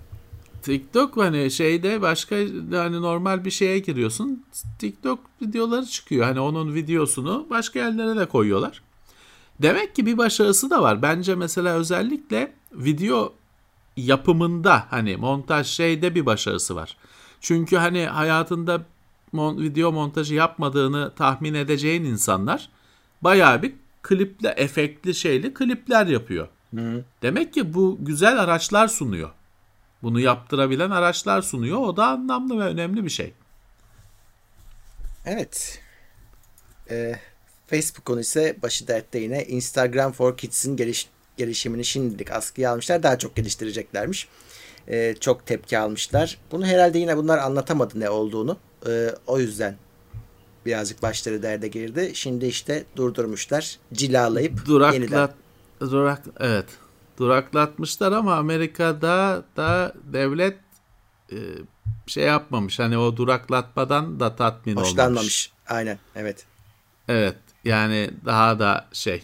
TikTok hani şeyde başka hani normal bir şeye giriyorsun. TikTok videoları çıkıyor. Hani onun videosunu başka yerlere de koyuyorlar. Demek ki bir başarısı da var. Bence mesela özellikle video yapımında hani montaj şeyde bir başarısı var. Çünkü hani hayatında mon- video montajı yapmadığını tahmin edeceğin insanlar bayağı bir kliple efektli şeyli klipler yapıyor. Demek ki bu güzel araçlar sunuyor. Bunu yaptırabilen araçlar sunuyor. O da anlamlı ve önemli bir şey. Evet. Ee, Facebook'un ise başı dertte yine Instagram for Kids'in geliş, gelişimini şimdilik askıya almışlar. Daha çok geliştireceklermiş. Ee, çok tepki almışlar. Bunu herhalde yine bunlar anlatamadı ne olduğunu. Ee, o yüzden birazcık başları derde girdi. Şimdi işte durdurmuşlar. Cilalayıp yeniden. Duraklat, durak, evet. Duraklatmışlar ama Amerika'da da devlet e, şey yapmamış. Hani o duraklatmadan da tatmin olmamış. Hoşlanmamış. Aynen. Evet. Evet. Yani daha da şey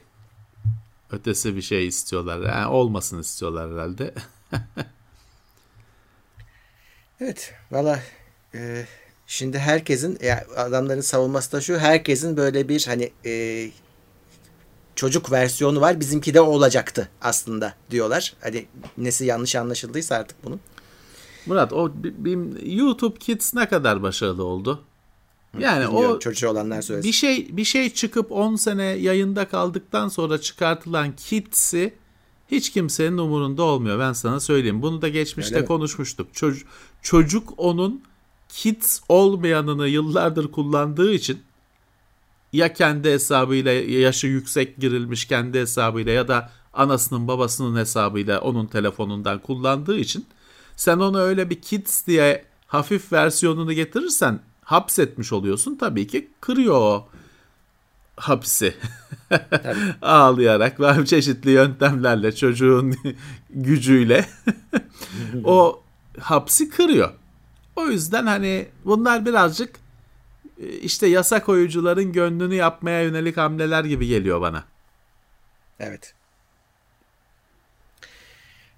ötesi bir şey istiyorlar. Yani olmasın istiyorlar herhalde. Evet. Valla e, şimdi herkesin ya adamların savunması da şu herkesin böyle bir hani e, çocuk versiyonu var. Bizimki de olacaktı aslında diyorlar. Hani nesi yanlış anlaşıldıysa artık bunun. Murat o bi- bi- YouTube Kids ne kadar başarılı oldu? Yani Bilmiyorum, o çocuğu olanlar söylesin. bir şey bir şey çıkıp 10 sene yayında kaldıktan sonra çıkartılan Kids'i hiç kimsenin umurunda olmuyor. Ben sana söyleyeyim. Bunu da geçmişte Öyle konuşmuştuk. Çocuk, çocuk onun Kids olmayanını yıllardır kullandığı için ya kendi hesabıyla yaşı yüksek girilmiş kendi hesabıyla ya da anasının babasının hesabıyla onun telefonundan kullandığı için sen onu öyle bir kids diye hafif versiyonunu getirirsen hapsetmiş oluyorsun. Tabii ki kırıyor o hapsi. Ağlayarak ve çeşitli yöntemlerle çocuğun gücüyle o hapsi kırıyor. O yüzden hani bunlar birazcık e, işte yasa koyucuların gönlünü yapmaya yönelik hamleler gibi geliyor bana. Evet.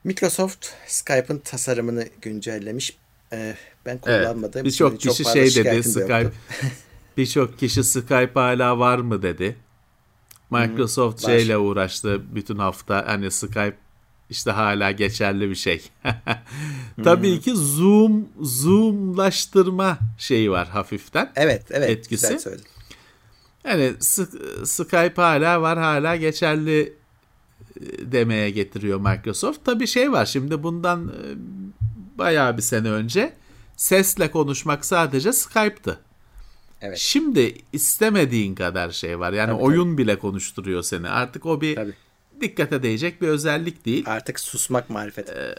Microsoft Skype'ın tasarımını güncellemiş. Ee, ben kullanmadım. Birçok Çok kişi fazla şey dedi Skype birçok kişi Skype hala var mı dedi. Microsoft var. şeyle uğraştı bütün hafta hani Skype işte hala geçerli bir şey. Tabii ki Zoom Zoom'laştırma şeyi var hafiften. Evet, evet. Etkisi. Güzel söyledin. Yani Sk- Skype hala var hala geçerli e, demeye getiriyor Microsoft. Tabii şey var şimdi bundan e, bayağı bir sene önce sesle konuşmak sadece Skype'tı. Evet. Şimdi istemediğin kadar şey var. Yani Tabii, oyun bile konuşturuyor seni. Artık o bir Tabii. dikkate değecek bir özellik değil. Artık susmak marifet. Ee,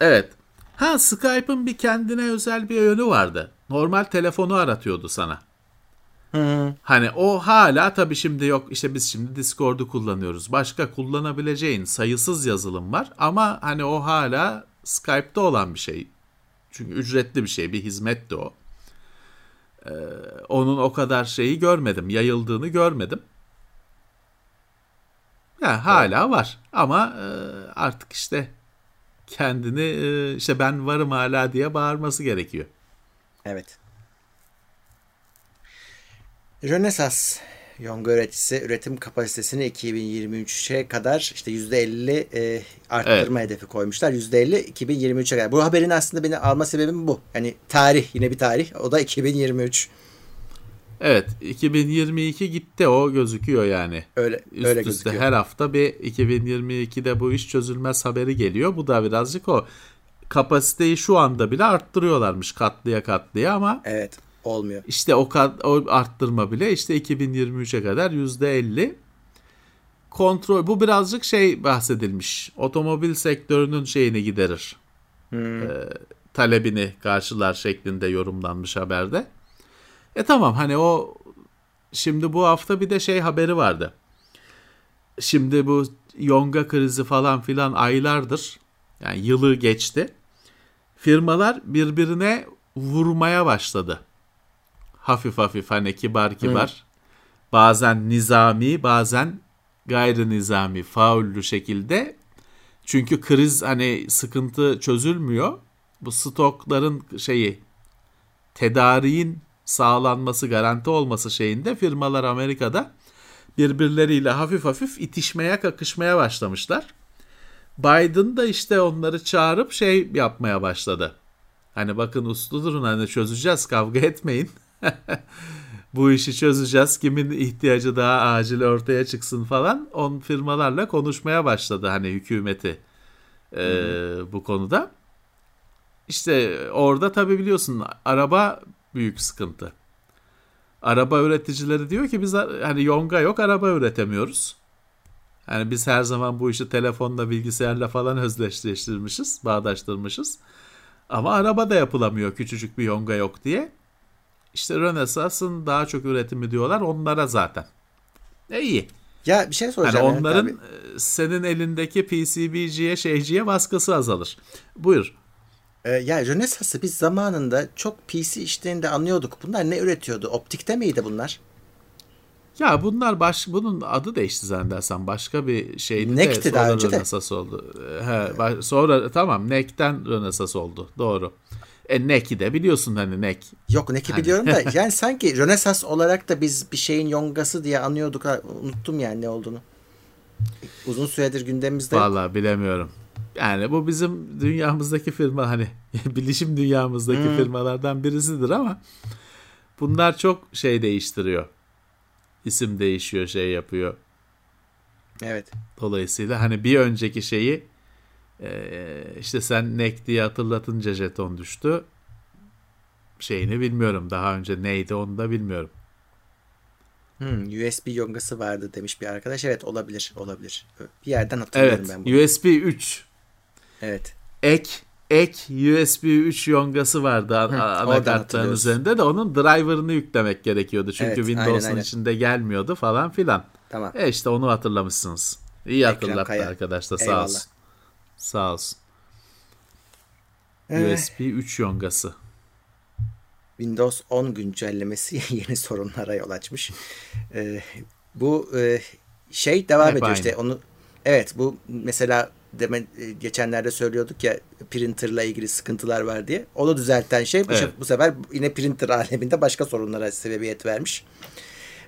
Evet. Ha Skype'ın bir kendine özel bir yönü vardı. Normal telefonu aratıyordu sana. Hani o hala tabii şimdi yok işte biz şimdi Discord'u kullanıyoruz. Başka kullanabileceğin sayısız yazılım var ama hani o hala Skype'da olan bir şey. Çünkü ücretli bir şey, bir hizmetti o. Ee, onun o kadar şeyi görmedim, yayıldığını görmedim. Ya hala var ama e, artık işte kendini e, işte ben varım hala diye bağırması gerekiyor. Evet. Rönesas yonga üreticisi üretim kapasitesini 2023'e kadar işte %50 e, arttırma hedefi koymuşlar. %50 2023'e kadar. Bu haberin aslında beni alma sebebim bu. Yani tarih yine bir tarih. O da 2023. Evet 2022 gitti o gözüküyor yani. Öyle Üst öyle üste gözüküyor. her hafta bir 2022'de bu iş çözülmez haberi geliyor. Bu da birazcık o kapasiteyi şu anda bile arttırıyorlarmış katlıya katlıya ama Evet, olmuyor. işte o, kat, o arttırma bile işte 2023'e kadar %50 kontrol bu birazcık şey bahsedilmiş. Otomobil sektörünün şeyini giderir. Ee, talebini karşılar şeklinde yorumlanmış haberde. E tamam hani o şimdi bu hafta bir de şey haberi vardı. Şimdi bu yonga krizi falan filan aylardır yani yılı geçti. Firmalar birbirine vurmaya başladı. Hafif hafif hani kibar kibar. Bazen nizami bazen gayri nizami faullü şekilde. Çünkü kriz hani sıkıntı çözülmüyor. Bu stokların şeyi tedariğin sağlanması, garanti olması şeyinde firmalar Amerika'da birbirleriyle hafif hafif itişmeye, kakışmaya başlamışlar. Biden da işte onları çağırıp şey yapmaya başladı. Hani bakın uslu durun hani çözeceğiz kavga etmeyin. Bu işi çözeceğiz. Kimin ihtiyacı daha acil ortaya çıksın falan. On firmalarla konuşmaya başladı hani hükümeti e, bu konuda. İşte orada tabii biliyorsun araba büyük sıkıntı. Araba üreticileri diyor ki biz hani yonga yok araba üretemiyoruz. Yani biz her zaman bu işi telefonla bilgisayarla falan özdeşleştirmişiz, bağdaştırmışız. Ama araba da yapılamıyor küçücük bir yonga yok diye. İşte Renaissance'ın daha çok üretimi diyorlar onlara zaten. E iyi. Ya bir şey Yani soracağım. Mehmet onların abi. e, senin elindeki PCB'ciye şeyciye baskısı azalır. Buyur. Ee, ya Rönesans'ı biz zamanında çok PC işlerinde anlıyorduk. Bunlar ne üretiyordu? Optikte miydi bunlar? Ya bunlar baş bunun adı değişti zannedersem başka bir şeydi Neck'ti de daha önce de. Rönesans oldu. He, baş- sonra tamam Neck'ten Rönesans oldu. Doğru. E Neck'i de biliyorsun hani Neck. Yok ne ki Hani- biliyorum da yani sanki Rönesans olarak da biz bir şeyin yongası diye anıyorduk. Ha, Unuttum yani ne olduğunu. Uzun süredir gündemimizde. yok. Vallahi bilemiyorum. Yani bu bizim dünyamızdaki firma hani bilişim dünyamızdaki Hmm. firmalardan birisidir ama bunlar çok şey değiştiriyor. İsim değişiyor, şey yapıyor. Evet. Dolayısıyla hani bir önceki şeyi eee, işte sen Neck diye hatırlatınca jeton düştü. Şeyini bilmiyorum. Daha önce neydi onu da bilmiyorum. Hmm, USB yongası vardı demiş bir arkadaş. Evet olabilir. Olabilir. Bir yerden hatırlıyorum Evet. ben bunu. USB 3 Evet. ek ek USB 3 yongası vardı Hı, anakartların üzerinde de onun driver'ını yüklemek gerekiyordu. Çünkü Evet, Windows'un içinde gelmiyordu falan filan. Tamam. E işte onu hatırlamışsınız. İyi hatırlattı arkadaş da sağ Eyvallah. olsun. Sağ olsun. Ee, USB 3 yongası. Windows 10 güncellemesi yeni sorunlara yol açmış. E, bu e, şey devam Hep ediyor aynı. işte onu evet bu mesela deme, geçenlerde söylüyorduk ya printerla ilgili sıkıntılar var diye. Onu düzelten şey bu, Evet. bu sefer yine printer aleminde başka sorunlara sebebiyet vermiş.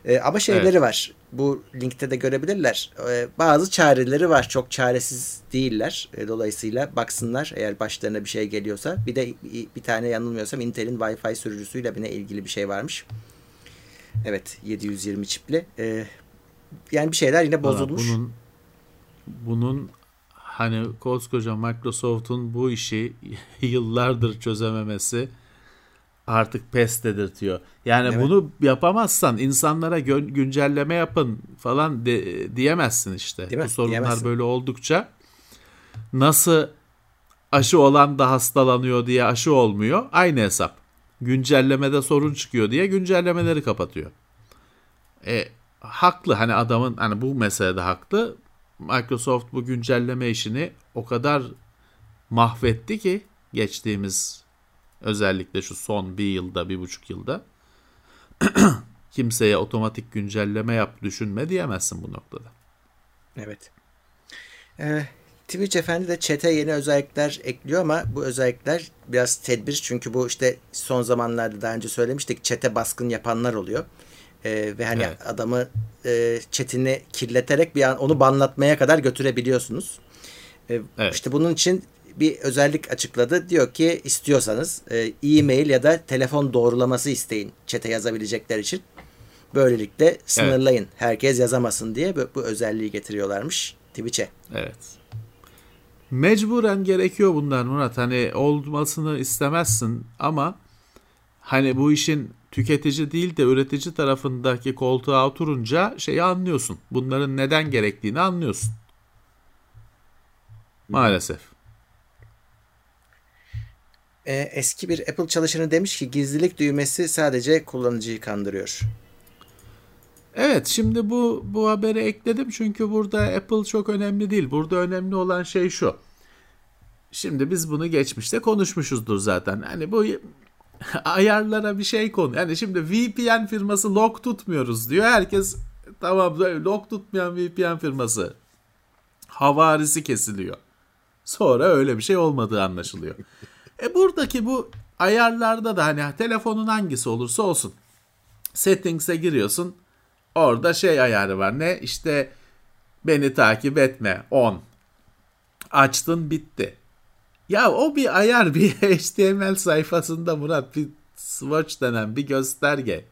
E, ama şeyleri var. Bu linkte de görebilirler. E, bazı çareleri var. Çok çaresiz değiller. E, dolayısıyla baksınlar eğer başlarına bir şey geliyorsa. Bir de bir, tane yanılmıyorsam Intel'in Wi-Fi sürücüsüyle yine ilgili bir şey varmış. Evet 720 çipli. E, yani bir şeyler yine bozulmuş. Bunun bunun hani koskoca Microsoft'un bu işi yıllardır çözememesi artık pes dedirtiyor. Yani Evet. bunu yapamazsan insanlara gö- güncelleme yapın falan de- diyemezsin işte. Değil mi? Bu sorunlar Diyemezsin. böyle oldukça nasıl aşı olan da hastalanıyor diye aşı olmuyor. Aynı hesap. Güncellemede sorun çıkıyor diye güncellemeleri kapatıyor. E, haklı hani adamın hani bu meselede haklı. Microsoft bu güncelleme işini o kadar mahvetti ki geçtiğimiz özellikle şu son bir yılda bir buçuk yılda kimseye otomatik güncelleme yap düşünme diyemezsin bu noktada. Evet. Ee, Twitch efendi de chat'e yeni özellikler ekliyor ama bu özellikler biraz tedbir çünkü bu işte son zamanlarda daha önce söylemiştik chat'e baskın yapanlar oluyor. Ee, ve hani Evet. adamı e, chat'ini kirleterek bir an onu banlatmaya kadar götürebiliyorsunuz. Ee, Evet. İşte bunun için bir özellik açıkladı. Diyor ki istiyorsanız e, e-mail ya da telefon doğrulaması isteyin chat'e yazabilecekler için. Böylelikle sınırlayın. Herkes yazamasın diye bu, bu özelliği getiriyorlarmış Twitch'e. Evet. Mecburen gerekiyor bunlar Murat. Hani olmasını istemezsin ama hani bu işin tüketici değil de üretici tarafındaki koltuğa oturunca şeyi anlıyorsun. Bunların neden gerektiğini anlıyorsun. Maalesef. Ee, eski bir Apple çalışanı demiş ki gizlilik düğmesi sadece kullanıcıyı kandırıyor. Evet şimdi bu bu haberi ekledim çünkü burada Apple çok önemli değil. Burada önemli olan şey şu. Şimdi biz bunu geçmişte konuşmuşuzdur zaten. Hani bu ayarlara bir şey konu. Yani şimdi VPN firması log tutmuyoruz diyor. Herkes tamam log tutmayan VPN firması havarisi kesiliyor. Sonra öyle bir şey olmadığı anlaşılıyor. E buradaki bu ayarlarda da hani telefonun hangisi olursa olsun settings'e giriyorsun. Orada şey ayarı var. Ne? İşte beni takip etme. 10. Açtın bitti. Ya o bir ayar bir HTML sayfasında Murat bir swatch denen bir gösterge.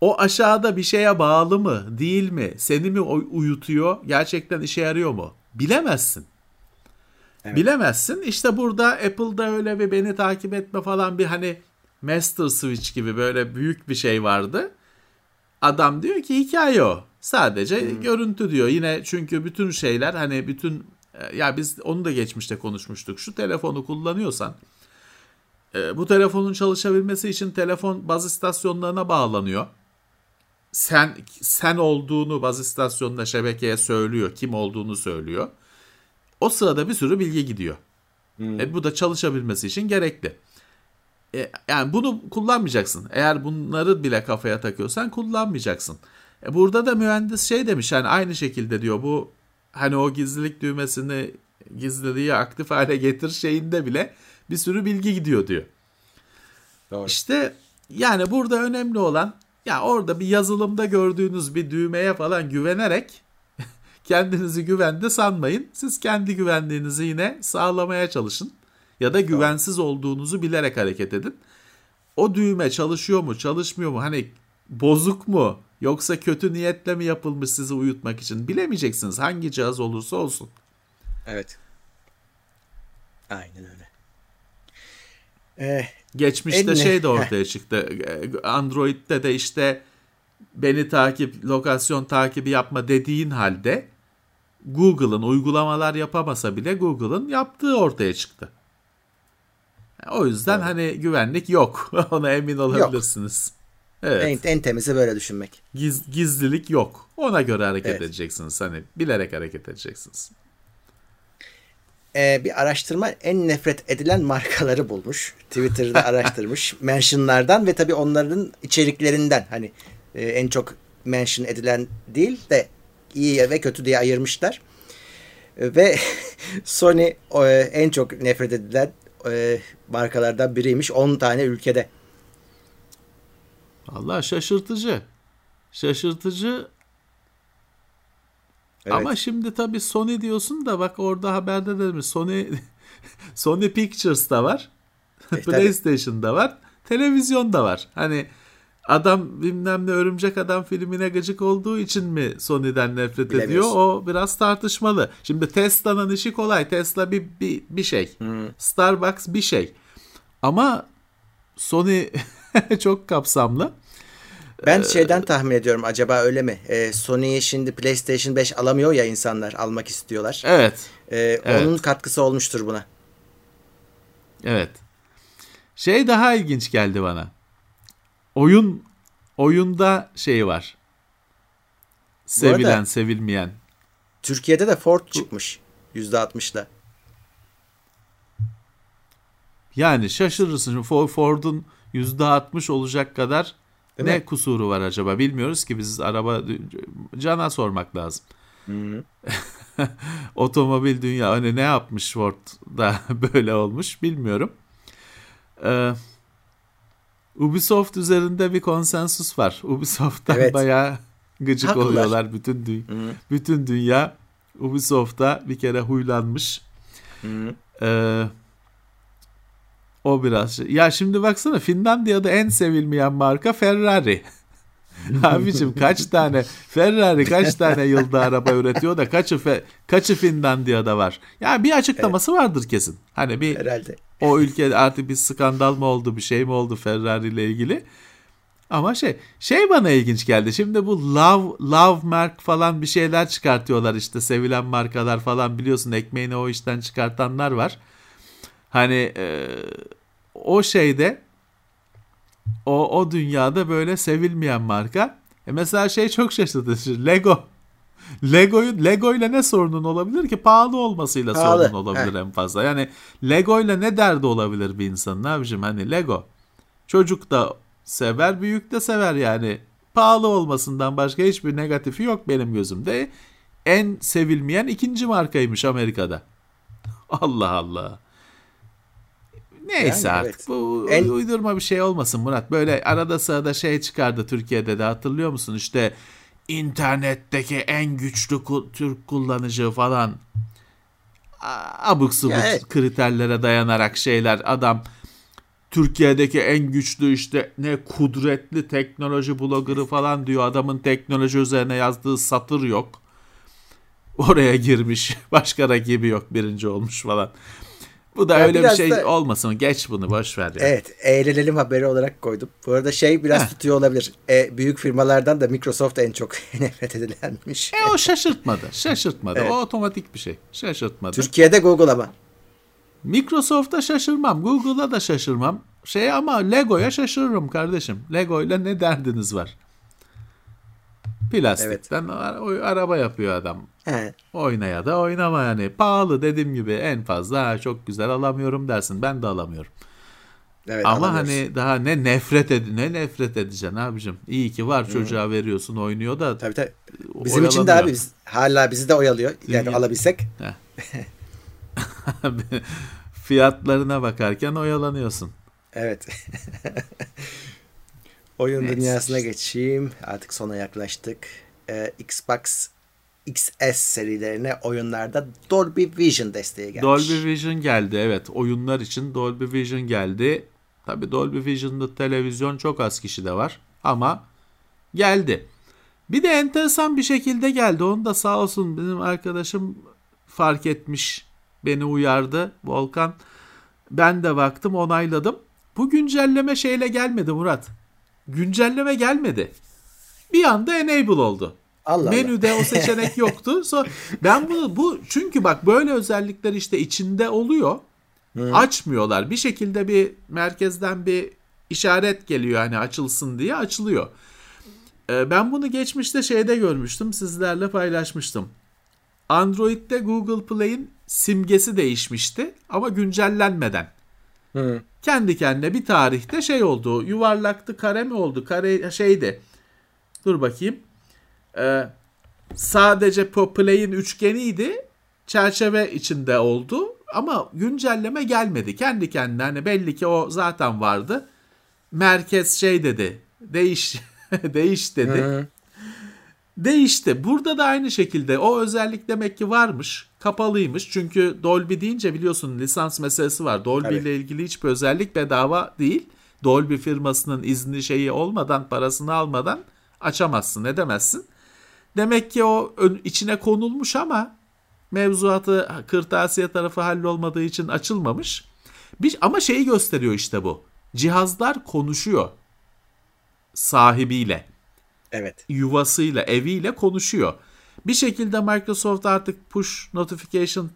O aşağıda bir şeye bağlı mı değil mi? Seni mi uy- uyutuyor? Gerçekten işe yarıyor mu? Bilemezsin. Evet. Bilemezsin. İşte burada Apple'da öyle bir beni takip etme falan bir hani master switch gibi böyle büyük bir şey vardı. Adam diyor ki hikaye o. Sadece görüntü diyor. Yine çünkü bütün şeyler hani bütün e, ya biz onu da geçmişte konuşmuştuk. Şu telefonu kullanıyorsan e, bu telefonun çalışabilmesi için telefon baz istasyonlarına bağlanıyor. Sen sen olduğunu baz istasyonunda şebekeye söylüyor. Kim olduğunu söylüyor. O sırada bir sürü bilgi gidiyor. E, bu da çalışabilmesi için gerekli. E, yani bunu kullanmayacaksın. Eğer bunları bile kafaya takıyorsan kullanmayacaksın. E, burada da mühendis şey demiş hani aynı şekilde diyor bu hani o gizlilik düğmesini gizliliği aktif hale getir şeyinde bile bir sürü bilgi gidiyor diyor. Doğru. İşte yani burada önemli olan ya orada bir yazılımda gördüğünüz bir düğmeye falan güvenerek kendinizi güvende sanmayın. Siz kendi güvenliğinizi yine sağlamaya çalışın. Ya da güvensiz olduğunuzu bilerek hareket edin. O düğme çalışıyor mu, çalışmıyor mu? Hani bozuk mu? Yoksa kötü niyetle mi yapılmış sizi uyutmak için? Bilemeyeceksiniz hangi cihaz olursa olsun. Evet. Aynen öyle. Ee, Geçmişte En- şey de ortaya çıktı. Android'de de işte beni takip, lokasyon takibi yapma dediğin halde Google'ın uygulamalar yapamasa bile Google'ın yaptığı ortaya çıktı. O yüzden hani güvenlik yok. Ona emin olabilirsiniz. Evet. en, en temizi böyle düşünmek. Giz- gizlilik yok. Ona göre hareket Evet. edeceksiniz. Hani bilerek hareket edeceksiniz. e, bir araştırma en nefret edilen markaları bulmuş. Twitter'da araştırmış. mentionlardan ve tabii onların içeriklerinden hani e, en çok mention edilen değil de iyi ve kötü diye ayırmışlar. Ve Sony e, en çok nefret edilen e, markalardan biriymiş 10 tane ülkede. Allah şaşırtıcı. Şaşırtıcı Evet. Ama şimdi tabii Sony diyorsun da bak orada haberde demiş Sony Sony Pictures da var. E, PlayStation'da var. Televizyon da var. Hani adam bilmem ne örümcek adam filmine gıcık olduğu için mi Sony'den nefret ediyor? O biraz tartışmalı. Şimdi Tesla'nın işi kolay. Tesla bir bir, bir şey. Hmm. Starbucks bir şey. Ama Sony çok kapsamlı. Ben ee, şeyden tahmin ediyorum acaba öyle mi? Ee, Sony'ye şimdi PlayStation 5 alamıyor ya insanlar almak istiyorlar. Evet. Ee, evet. Onun katkısı olmuştur buna. Evet. Şey daha ilginç geldi bana. Oyun oyunda şey var. Sevilen, arada, sevilmeyen. Türkiye'de de Ford çıkmış %60'la. Yani şaşırırsın. Ford'un %60 olacak kadar Değil ne mi? kusuru var acaba bilmiyoruz ki biz araba cana sormak lazım. Otomobil dünya hani ne yapmış Ford da böyle olmuş bilmiyorum. Ee, Ubisoft üzerinde bir konsensus var. Ubisoft'tan evet. bayağı gıcık Haklılar. oluyorlar bütün dü- bütün dünya Ubisoft'a bir kere huylanmış. Ee, o biraz şey. Ya şimdi baksana Finlandiya'da en sevilmeyen marka Ferrari. Abicim kaç tane Ferrari kaç tane yılda araba üretiyor da kaçı fe, kaçı Finlandiya'da var? Ya bir açıklaması evet. vardır kesin. Hani bir Herhalde. o ülkede artık bir skandal mı oldu, bir şey mi oldu Ferrari ile ilgili? Ama şey şey bana ilginç geldi. Şimdi bu love love mark falan bir şeyler çıkartıyorlar işte sevilen markalar falan biliyorsun ekmeğini o işten çıkartanlar var. Hani e, o şeyde o o dünyada böyle sevilmeyen marka. E mesela şey çok şaşırtıcı. Lego. Lego'yu Lego ile ne sorunun olabilir ki? Pahalı olmasıyla Pahalı. sorunun olabilir He. en fazla. Yani Lego ile ne derdi olabilir bir insanın abicim? Hani Lego. Çocuk da sever, büyük de sever yani. Pahalı olmasından başka hiçbir negatifi yok benim gözümde. En sevilmeyen ikinci markaymış Amerika'da. Allah Allah. Neyse yani, artık evet. bu en... uydurma bir şey olmasın Murat. Böyle arada sırada şey çıkardı Türkiye'de de hatırlıyor musun? İşte internetteki en güçlü Türk kullanıcı falan abuk subuk evet. kriterlere dayanarak şeyler adam Türkiye'deki en güçlü işte ne kudretli teknoloji bloggerı falan diyor. Adamın teknoloji üzerine yazdığı satır yok. Oraya girmiş. Başka rakibi yok. Birinci olmuş falan. Bu da ben öyle bir şey da, olmasın. Geç bunu boş ver. Ya. Evet. Eğlenelim haberi olarak koydum. Bu arada şey biraz Heh. tutuyor olabilir. E, büyük firmalardan da Microsoft en çok nefret edilenmiş. E, o şaşırtmadı. Şaşırtmadı. Evet. O otomatik bir şey. Şaşırtmadı. Türkiye'de Google ama. Microsoft'a şaşırmam. Google'a da şaşırmam. Şey ama Lego'ya şaşırırım kardeşim. Lego ile ne derdiniz var? Plastikten evet. araba yapıyor adam. Evet. Oynaya da oynama yani. Pahalı dediğim gibi en fazla ha, çok güzel alamıyorum dersin. Ben de alamıyorum. Evet, Ama hani daha ne nefret ed ne nefret edeceksin abicim. İyi ki var çocuğa hmm. veriyorsun oynuyor da. Tabii tabii. Bizim için de abi biz, hala bizi de oyalıyor. Yani Dünya... alabilsek. Fiyatlarına bakarken oyalanıyorsun. Evet. Oyun evet. dünyasına geçeyim. Artık sona yaklaştık. Ee, Xbox XS serilerine oyunlarda Dolby Vision desteği gelmiş. Dolby Vision geldi evet. Oyunlar için Dolby Vision geldi. Tabi Dolby Vision'da televizyon çok az kişi de var ama geldi. Bir de enteresan bir şekilde geldi. Onu da sağ olsun benim arkadaşım fark etmiş. Beni uyardı Volkan. Ben de baktım onayladım. Bu güncelleme şeyle gelmedi Murat güncelleme gelmedi. Bir anda enable oldu. Allah Menüde Allah. o seçenek yoktu. So, ben bunu bu çünkü bak böyle özellikler işte içinde oluyor. Hı. Açmıyorlar. Bir şekilde bir merkezden bir işaret geliyor hani açılsın diye açılıyor. Ee, ben bunu geçmişte şeyde görmüştüm. Sizlerle paylaşmıştım. Android'de Google Play'in simgesi değişmişti ama güncellenmeden. Hı. Kendi kendine bir tarihte şey oldu. Yuvarlaktı kare mi oldu? Kare şeydi. Dur bakayım. Ee, sadece play'in üçgeniydi. Çerçeve içinde oldu. Ama güncelleme gelmedi. Kendi kendine hani belli ki o zaten vardı. Merkez şey dedi. Değiş. değiş dedi. Hı. Değişti. Burada da aynı şekilde o özellik demek ki varmış. Kapalıymış. Çünkü Dolby deyince biliyorsun lisans meselesi var. Dolby Tabii. ile ilgili hiçbir özellik bedava değil. Dolby firmasının izni şeyi olmadan, parasını almadan açamazsın, edemezsin. Demek ki o içine konulmuş ama mevzuatı kırtasiye tarafı hallolmadığı için açılmamış. Bir, ama şeyi gösteriyor işte bu. Cihazlar konuşuyor sahibiyle Evet. yuvasıyla, eviyle konuşuyor. Bir şekilde Microsoft artık push notification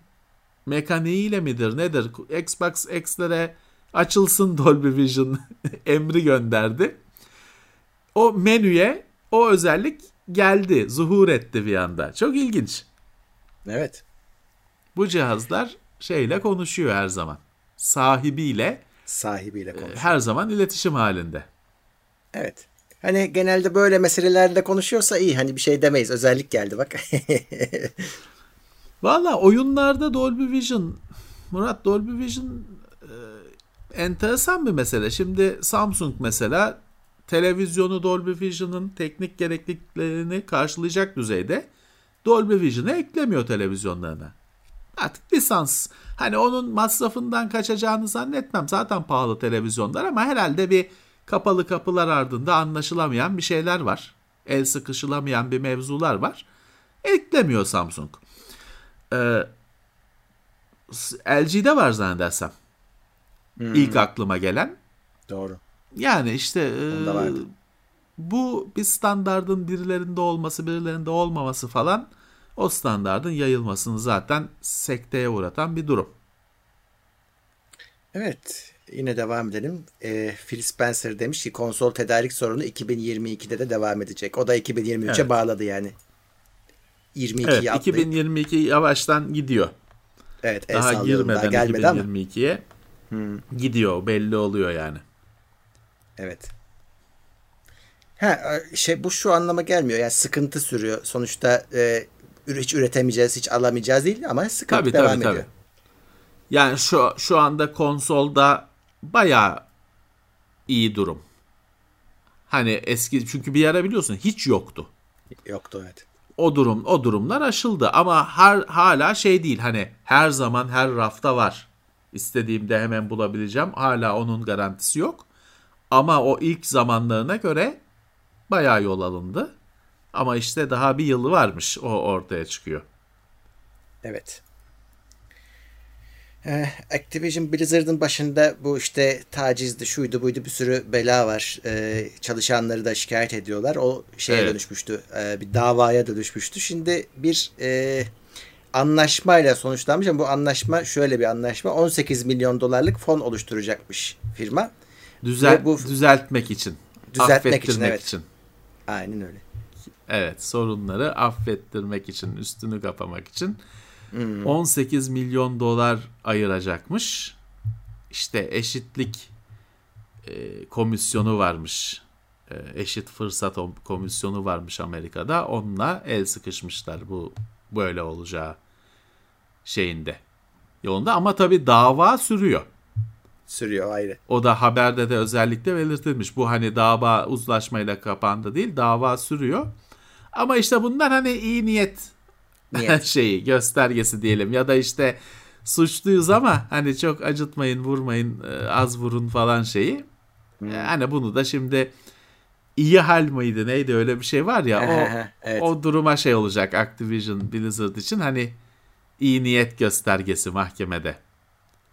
mekaniğiyle midir nedir? Xbox X'lere açılsın Dolby Vision emri gönderdi. O menüye o özellik geldi, zuhur etti bir anda. Çok ilginç. Evet. Bu cihazlar şeyle konuşuyor her zaman. Sahibiyle Sahibiyle konuş. her zaman iletişim halinde. Evet. Hani genelde böyle meselelerde konuşuyorsa iyi. Hani bir şey demeyiz. Özellik geldi bak. Valla oyunlarda Dolby Vision, Murat Dolby Vision e, enteresan bir mesele. Şimdi Samsung mesela televizyonu Dolby Vision'ın teknik gerekliliklerini karşılayacak düzeyde Dolby Vision'ı eklemiyor televizyonlarına. Artık lisans. Hani onun masrafından kaçacağını zannetmem. Zaten pahalı televizyonlar ama herhalde bir kapalı kapılar ardında anlaşılamayan bir şeyler var. El sıkışılamayan bir mevzular var. Eklemiyor Samsung. Ee, LG'de var zannedersem. İlk aklıma gelen. Doğru. Yani işte e, bu bir standardın birilerinde olması birilerinde olmaması falan o standardın yayılmasını zaten sekteye uğratan bir durum. Evet. Yine devam edelim. Ee, Phil Spencer demiş ki konsol tedarik sorunu 2022'de de devam edecek. O da 2023'e Evet. bağladı yani. 22'yi Evet atlayıp. 2022 yavaştan gidiyor. Evet. Daha girmeden Daha gelmedi ama. 2022'ye gidiyor belli oluyor yani. Evet. Ha şey bu şu anlama gelmiyor. Yani sıkıntı sürüyor. Sonuçta e, hiç üretemeyeceğiz, hiç alamayacağız değil ama sıkıntı Tabii devam tabii ediyor. tabii. Yani şu şu anda konsolda bayağı iyi durum. Hani eski çünkü bir ara biliyorsun hiç yoktu. Yoktu evet. O durum o durumlar aşıldı ama her hala şey değil hani her zaman her rafta var. İstediğimde hemen bulabileceğim. Hala onun garantisi yok. Ama o ilk zamanlarına göre bayağı yol alındı. Ama işte daha bir yılı varmış o ortaya çıkıyor. Evet. Eh, Activision Blizzard'ın başında bu işte tacizdi, şuydu buydu bir sürü bela var. Eh, çalışanları da şikayet ediyorlar. O şeye Evet. dönüşmüştü. eh, bir davaya dönüşmüştü. Şimdi bir eh, anlaşmayla sonuçlanmış ama bu anlaşma şöyle bir anlaşma. 18 milyon dolarlık fon oluşturacakmış firma. Düzel Ve bu- düzeltmek için. Düzeltmek için, evet. için. Aynen öyle. Evet, sorunları affettirmek için, üstünü kapamak için Hmm. 18 milyon dolar ayıracakmış. İşte eşitlik e, komisyonu varmış. E, eşit fırsat komisyonu varmış Amerika'da. Onunla el sıkışmışlar bu böyle olacağı şeyinde. Yolunda ama tabii dava sürüyor. Sürüyor ayrı. O da haberde de özellikle belirtilmiş. Bu hani dava uzlaşmayla kapandı değil, dava sürüyor. Ama işte bundan hani iyi niyet, Niyet. şeyi, göstergesi diyelim ya da işte suçluyuz ama hani çok acıtmayın, vurmayın, e, az vurun falan şeyi. Hmm. E, Hani bunu da şimdi iyi hal mıydı neydi öyle bir şey var ya o Evet. o duruma şey olacak Activision Blizzard için hani iyi niyet göstergesi mahkemede.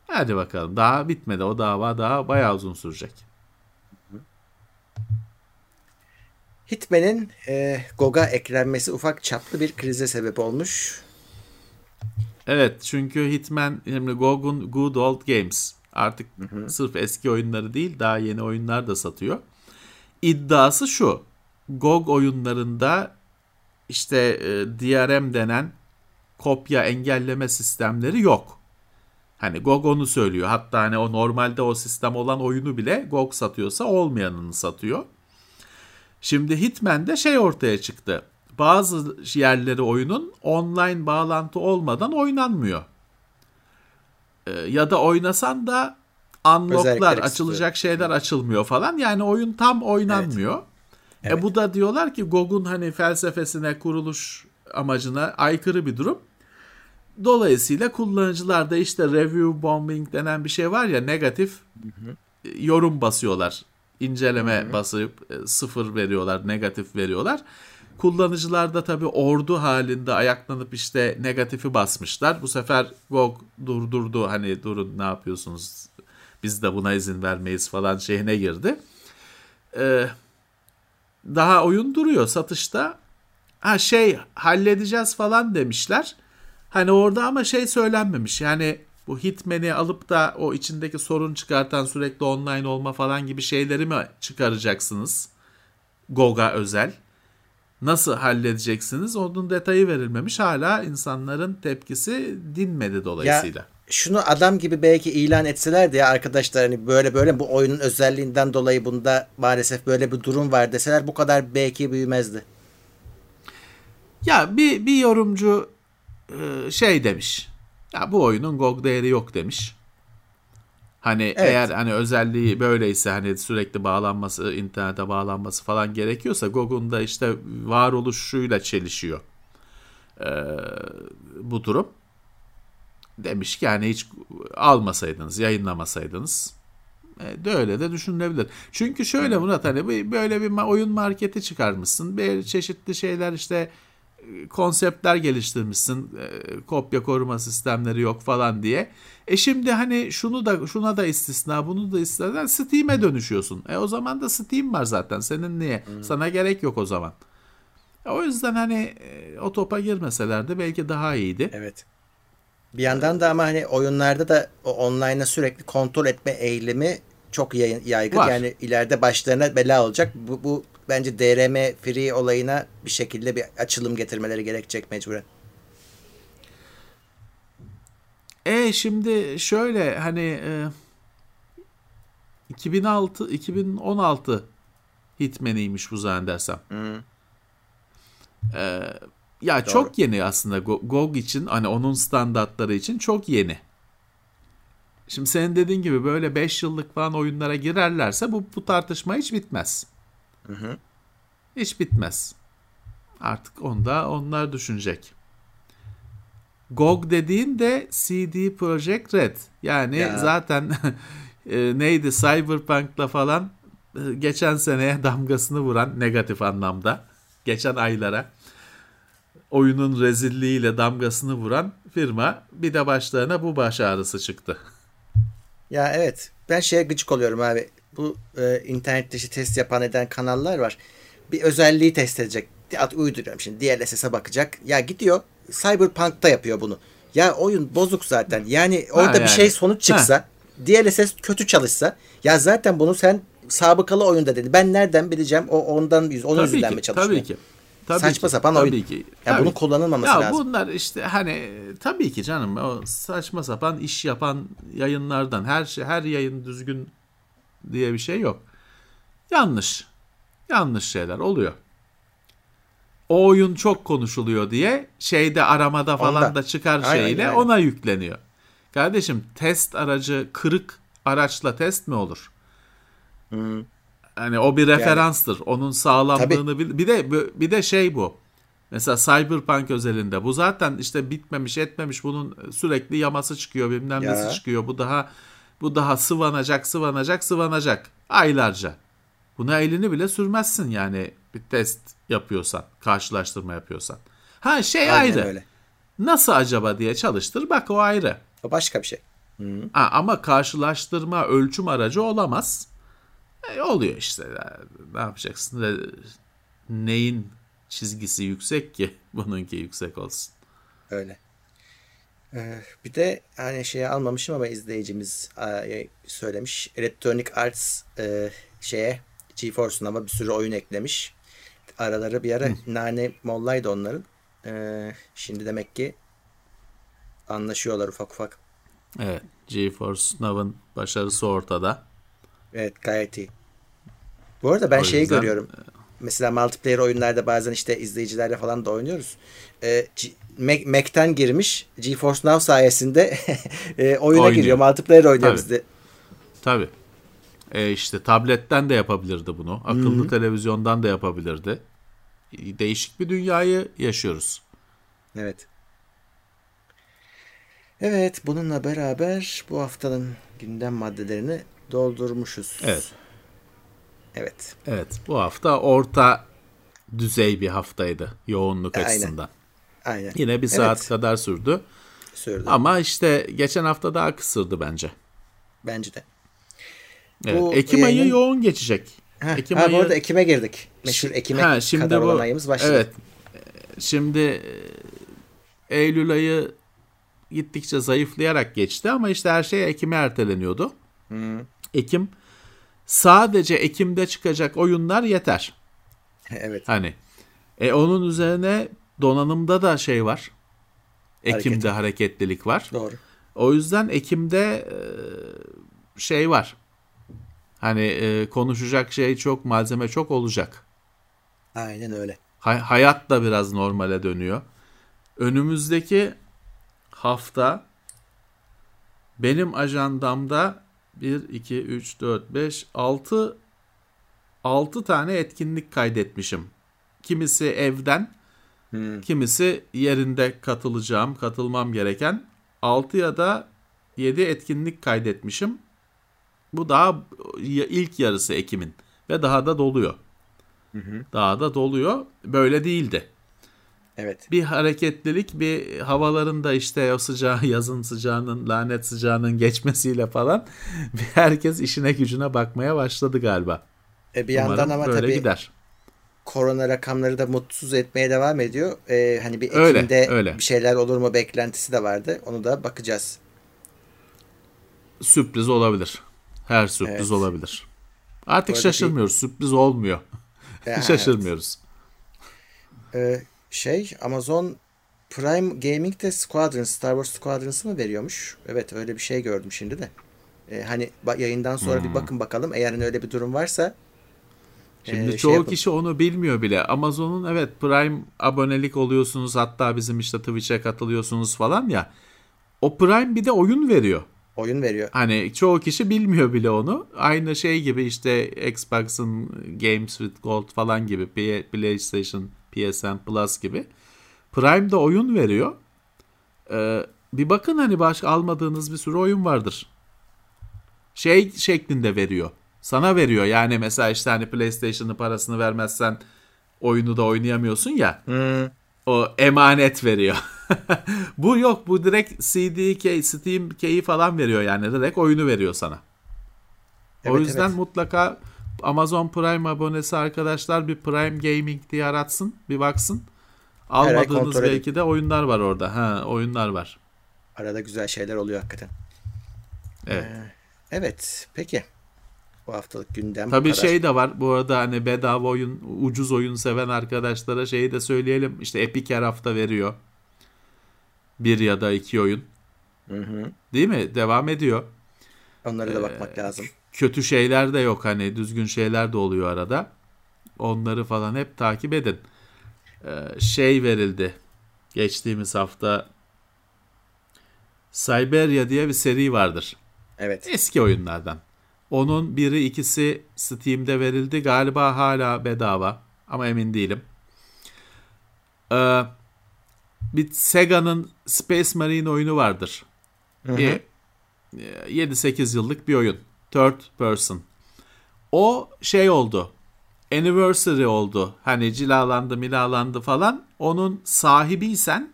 Hadi bakalım daha bitmedi o dava daha bayağı uzun sürecek. Hitman'in e, GOG'a eklenmesi ufak çaplı bir krize sebep olmuş. Evet çünkü Hitman şimdi GOG'un Good Old Games artık sırf eski oyunları değil daha yeni oyunlar da satıyor. İddiası şu GOG oyunlarında işte e, DRM denen kopya engelleme sistemleri yok. Hani GOG onu söylüyor. Hatta hani o normalde o sistem olan oyunu bile GOG satıyorsa olmayanını satıyor. Şimdi Hitman'de şey ortaya çıktı. Bazı yerleri oyunun online bağlantı olmadan oynanmıyor. Ee, ya da oynasan da unlocklar, açılacak şeyler açılmıyor falan. Yani oyun tam oynanmıyor. Evet. Evet. E bu da diyorlar ki GOG'un hani felsefesine, kuruluş amacına aykırı bir durum. Dolayısıyla kullanıcılar da işte review bombing denen bir şey var ya negatif hı hı. yorum basıyorlar. İnceleme hı hı. basıp e, sıfır veriyorlar, negatif veriyorlar. Kullanıcılar da tabii ordu halinde ayaklanıp işte negatifi basmışlar. Bu sefer GOG durdurdu hani durun ne yapıyorsunuz biz de buna izin vermeyiz falan şeyine girdi. Ee, daha oyun duruyor satışta. Ha şey halledeceğiz falan demişler. Hani orada ama şey söylenmemiş. Yani bu Hitman'i alıp da o içindeki sorun çıkartan sürekli online olma falan gibi şeyleri mi çıkaracaksınız? GOG'a özel. Nasıl halledeceksiniz? Onun detayı verilmemiş. Hala insanların tepkisi dinmedi dolayısıyla. Ya şunu adam gibi belki ilan etselerdi ya arkadaşlar hani böyle böyle bu oyunun özelliğinden dolayı bunda maalesef böyle bir durum var deseler bu kadar belki büyümezdi. Ya bir bir yorumcu e, şey demiş. Ya bu oyunun GOG değeri yok demiş. Hani evet. eğer hani özelliği böyleyse hani sürekli bağlanması, internete bağlanması falan gerekiyorsa GOG'un da işte varoluşuyla çelişiyor. Ee, bu durum demiş ki yani hiç almasaydınız, yayınlamasaydınız e, de öyle de düşünülebilir. Çünkü şöyle Murat hani böyle bir oyun marketi çıkarmışsın. Bir çeşitli şeyler işte konseptler geliştirmişsin. E, kopya koruma sistemleri yok falan diye. E şimdi hani şunu da şuna da istisna, bunu da istisna Steam'e dönüşüyorsun. E o zaman da Steam var zaten. Senin niye? Hmm. Sana gerek yok o zaman. E, o yüzden hani o topa girmeselerdi belki daha iyiydi. Evet. Bir yandan da ama hani oyunlarda da online'a sürekli kontrol etme eğilimi çok yaygın. Var. Yani ileride başlarına bela olacak. Bu, bu bence DRM free olayına bir şekilde bir açılım getirmeleri gerekecek mecburen. E şimdi şöyle hani e, 2006 2016 Hitman'iymiş bu zannedersem. Hı. E, ya Doğru. çok yeni aslında GOG için hani onun standartları için çok yeni. Şimdi senin dediğin gibi böyle 5 yıllık falan oyunlara girerlerse bu, bu tartışma hiç bitmez. Hı hı. Hiç bitmez. Artık onda onlar düşünecek. GOG dediğin de CD Projekt Red. Yani ya. zaten e, neydi Cyberpunk'la falan e, geçen seneye damgasını vuran negatif anlamda. Geçen aylara oyunun rezilliğiyle damgasını vuran firma bir de başlarına bu baş ağrısı çıktı. Ya evet ben şeye gıcık oluyorum abi. Bu e, internet dışı test yapan eden kanallar var. Bir özelliği test edecek. At uyduruyorum şimdi DLSS'e bakacak. Ya gidiyor Cyberpunk'ta yapıyor bunu. Ya oyun bozuk zaten. Yani orada ha, yani. bir şey sonuç çıksa ha. DLSS kötü çalışsa ya zaten bunu sen sabıkalı oyunda dedi. Ben nereden bileceğim o ondan yüz onun yüzünden mi çalışıyor? Tabii ki. Tabii Saçma ki, sapan tabii oyun. Ki, ya tabii bunun kullanılmaması ya lazım. Bunlar işte hani tabii ki canım o saçma sapan iş yapan yayınlardan her şey her yayın düzgün diye bir şey yok. Yanlış. Yanlış şeyler oluyor. O oyun çok konuşuluyor diye şeyde aramada falan Onda. da çıkar aynen, şeyle aynen. ona yükleniyor. Kardeşim test aracı kırık araçla test mi olur? Hı. Hani o bir referanstır. Yani, Onun sağlamlığını bil. Bir de bir de şey bu. Mesela Cyberpunk özelinde bu zaten işte bitmemiş etmemiş bunun sürekli yaması çıkıyor bilmem ya. nesi çıkıyor. Bu daha bu daha sıvanacak sıvanacak sıvanacak aylarca. Buna elini bile sürmezsin yani bir test yapıyorsan, karşılaştırma yapıyorsan. Ha şey Aynen ayrı. Öyle. Nasıl acaba diye çalıştır bak o ayrı. O başka bir şey. Hı. Ha, ama karşılaştırma ölçüm aracı olamaz. E, oluyor işte. Ne yapacaksın? Neyin çizgisi yüksek ki bununki yüksek olsun. Öyle. Ee, bir de hani şeyi almamışım ama izleyicimiz söylemiş. Electronic Arts e, şeye GeForce'un ama bir sürü oyun eklemiş. Araları bir ara Hı. nane mollaydı onların. Şimdi demek ki anlaşıyorlar ufak ufak. Evet. GeForce Now'ın başarısı ortada. Evet gayet iyi. Bu arada ben O şeyi yüzden- görüyorum. Mesela multiplayer oyunlarda bazen işte izleyicilerle falan da oynuyoruz. Mac- Mac'ten girmiş GeForce Now sayesinde e, oyuna Oynuyor. giriyor. Multiplayer oynuyor bizde. Tabii. E işte tabletten de yapabilirdi bunu. Akıllı televizyondan da yapabilirdi. Değişik bir dünyayı yaşıyoruz. Evet. Evet bununla beraber bu haftanın gündem maddelerini doldurmuşuz. Evet. Evet. Evet. Bu hafta orta düzey bir haftaydı yoğunluk Aynen. açısından. Aynen. Yine bir saat Evet, kadar sürdü. sürdü. Ama işte geçen hafta daha kısırdı bence. Bence de. Evet. Bu Ekim ayı yayının- yoğun geçecek. Heh, Ekim ha, ayı bu arada Ekim'e girdik. Meşhur Ekim'e Ha, şimdi kadar bu- olan ayımız başladı. Evet. Şimdi e, Eylül ayı gittikçe zayıflayarak geçti ama işte her şey Ekim'e erteleniyordu. Ekim sadece Ekim'de çıkacak oyunlar yeter. evet. Hani e, onun üzerine donanımda da şey var. Ekim'de Hareket. hareketlilik var. Doğru. O yüzden Ekim'de e, şey var. Hani e, konuşacak şey çok, malzeme çok olacak. Aynen öyle. Hay- hayat da biraz normale dönüyor. Önümüzdeki hafta benim ajandamda 1, 2, 3, 4, 5, 6 6 tane etkinlik kaydetmişim. Kimisi evden, kimisi yerinde katılacağım, katılmam gereken 6 ya da 7 etkinlik kaydetmişim. Bu daha ilk yarısı Ekim'in ve daha da doluyor. Daha da doluyor. Böyle değildi. Evet. Bir hareketlilik, bir havaların da işte o sıcağı, yazın sıcağının, lanet sıcağının geçmesiyle falan herkes işine gücüne bakmaya başladı galiba. E bir Umarım yandan ama böyle tabii gider. korona rakamları da mutsuz etmeye devam ediyor. E, hani bir Öyle, Ekim'de öyle. bir şeyler olur mu beklentisi de vardı. Onu da bakacağız. Sürpriz olabilir. Her sürpriz Evet. olabilir. Artık şaşırmıyoruz. Sürpriz olmuyor. Ya, Şaşırmıyoruz. e, şey Amazon Prime Gaming de Squadrons, Star Wars Squadrons'ı mı veriyormuş? Evet öyle bir şey gördüm şimdi de. E, hani yayından sonra Hmm. bir bakın bakalım. Eğer hani öyle bir durum varsa Şimdi e, şey çoğu yapın. kişi onu bilmiyor bile. Amazon'un evet Prime abonelik oluyorsunuz hatta bizim işte Twitch'e katılıyorsunuz falan ya. O Prime bir de oyun veriyor. oyun veriyor. Hani çoğu kişi bilmiyor bile onu. Aynı şey gibi işte Xbox'ın Games with Gold falan gibi PlayStation, PSN Plus gibi. Prime'da oyun veriyor. Ee, bir bakın hani başka almadığınız bir sürü oyun vardır. Şey şeklinde veriyor. Sana veriyor. Yani mesela işte hani PlayStation'ın parasını vermezsen oyunu da oynayamıyorsun ya. Hmm. O emanet veriyor. bu yok. Bu direkt CD, key, Steam key'i falan veriyor yani. Direkt oyunu veriyor sana. o Evet, yüzden evet. mutlaka Amazon Prime abonesi arkadaşlar bir Prime Gaming diye aratsın. Bir baksın. Almadığınız belki de oyunlar var orada. Ha, oyunlar var. Arada güzel şeyler oluyor hakikaten. Evet. Evet. Peki. Bu haftalık gündem Tabii kadar. şey de var. Bu arada hani bedava oyun, ucuz oyun seven arkadaşlara şeyi de söyleyelim. İşte Epic her hafta veriyor. Bir ya da iki oyun. Hı hı. Değil mi? Devam ediyor. Onlara da bakmak lazım. Kötü şeyler de yok hani düzgün şeyler de oluyor arada. Onları falan hep takip edin. Ee, şey verildi geçtiğimiz hafta Siberia diye bir seri vardır. Evet. Eski oyunlardan. Onun biri ikisi Steam'de verildi. Galiba hala bedava ama emin değilim. Ee, bir Sega'nın Space Marine oyunu vardır. Bir e, 7-8 yıllık bir oyun. Third person. O şey oldu. Anniversary oldu. Hani cilalandı milalandı falan. Onun sahibiysen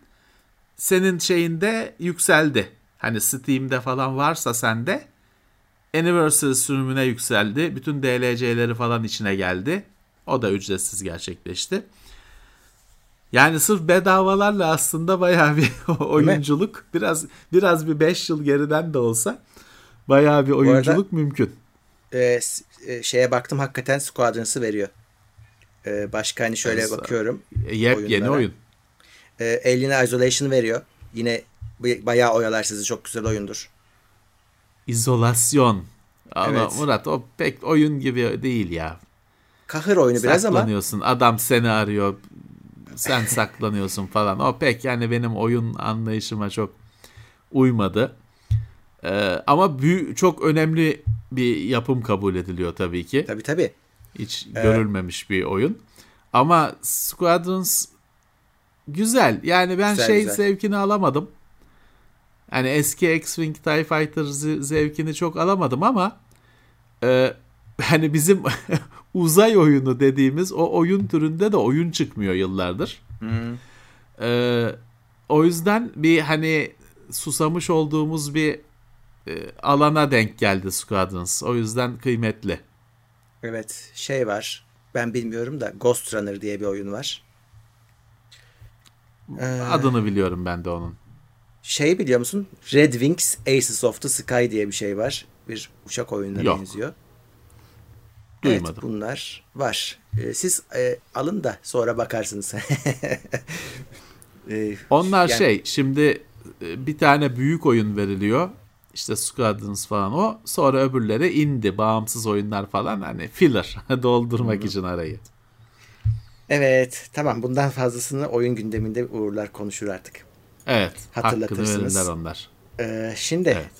senin şeyinde yükseldi. Hani Steam'de falan varsa sende Anniversary sürümüne yükseldi. Bütün DLC'leri falan içine geldi. O da ücretsiz gerçekleşti. Yani sırf bedavalarla aslında bayağı bir oyunculuk biraz biraz bir 5 yıl geriden de olsa bayağı bir oyunculuk mümkün. Ee, s- e, şeye baktım hakikaten Squadrons'ı veriyor. Ee, başka hani şöyle Mesela- bakıyorum. E, Yepyeni oyunlara. oyun. Ee, Alien Isolation veriyor. Yine Bay- Bayağı oyalar sizi. Çok güzel oyundur. İzolasyon. Ama Evet. Murat o pek oyun gibi değil ya. Kahır oyunu biraz ama Saklanıyorsun. Adam seni arıyor. Sen saklanıyorsun falan. O pek yani benim oyun anlayışıma çok uymadı. Ee, ama büyü- çok önemli bir yapım kabul ediliyor tabii ki. tabii tabii. Hiç görülmemiş bir oyun. Ama Squadrons güzel. Yani ben Güzel, şey güzel. zevkini alamadım. Hani eski X-Wing TIE Fighter ze- zevkini çok alamadım ama e, hani bizim uzay oyunu dediğimiz o oyun türünde de oyun çıkmıyor yıllardır. E, o yüzden bir hani susamış olduğumuz bir e, alana denk geldi Squadrons. O yüzden kıymetli. Evet şey var. Ben bilmiyorum da Ghost Runner diye bir oyun var. Adını biliyorum ben de onun. Şey biliyor musun? Red Wings Aces of the Sky diye bir şey var. Bir uçak oyununa Yok. benziyor. Duymadım. Evet bunlar var. Ee, siz e, alın da sonra bakarsınız. Ee, Onlar yani- şey şimdi e, bir tane büyük oyun veriliyor. İşte Squadrons falan o. Sonra öbürleri indi. Bağımsız oyunlar falan hani filler doldurmak için arayı. Evet tamam bundan fazlasını oyun gündeminde Uğurlar konuşur artık. Evet. Hakkını Hatırlatırsınız. verirler onlar. Ee, şimdi Evet.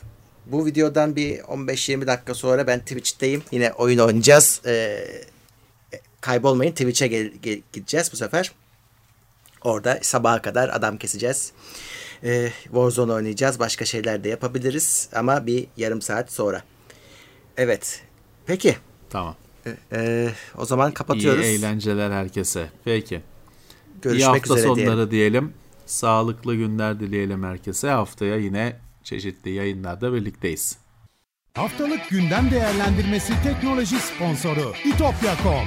bu videodan bir 15-20 dakika sonra ben Twitch'teyim. Yine oyun oynayacağız. Ee, kaybolmayın Twitch'e gideceğiz bu sefer. Orada sabaha kadar adam keseceğiz. Ee, Warzone oynayacağız. Başka şeyler de yapabiliriz. Ama bir yarım saat sonra. Evet. Peki. Tamam. Ee, o zaman kapatıyoruz. İyi eğlenceler herkese. Peki. İyi Görüşmek hafta üzere sonları diyelim. diyelim. Sağlıklı günler dileyelim herkese. Haftaya yine çeşitli yayınlarda birlikteyiz. Haftalık gündem değerlendirmesi teknoloji sponsoru itopya.com.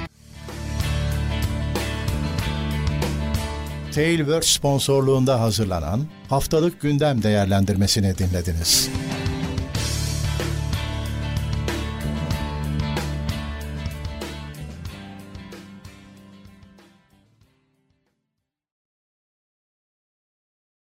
Tailwords sponsorluğunda hazırlanan haftalık gündem değerlendirmesini dinlediniz.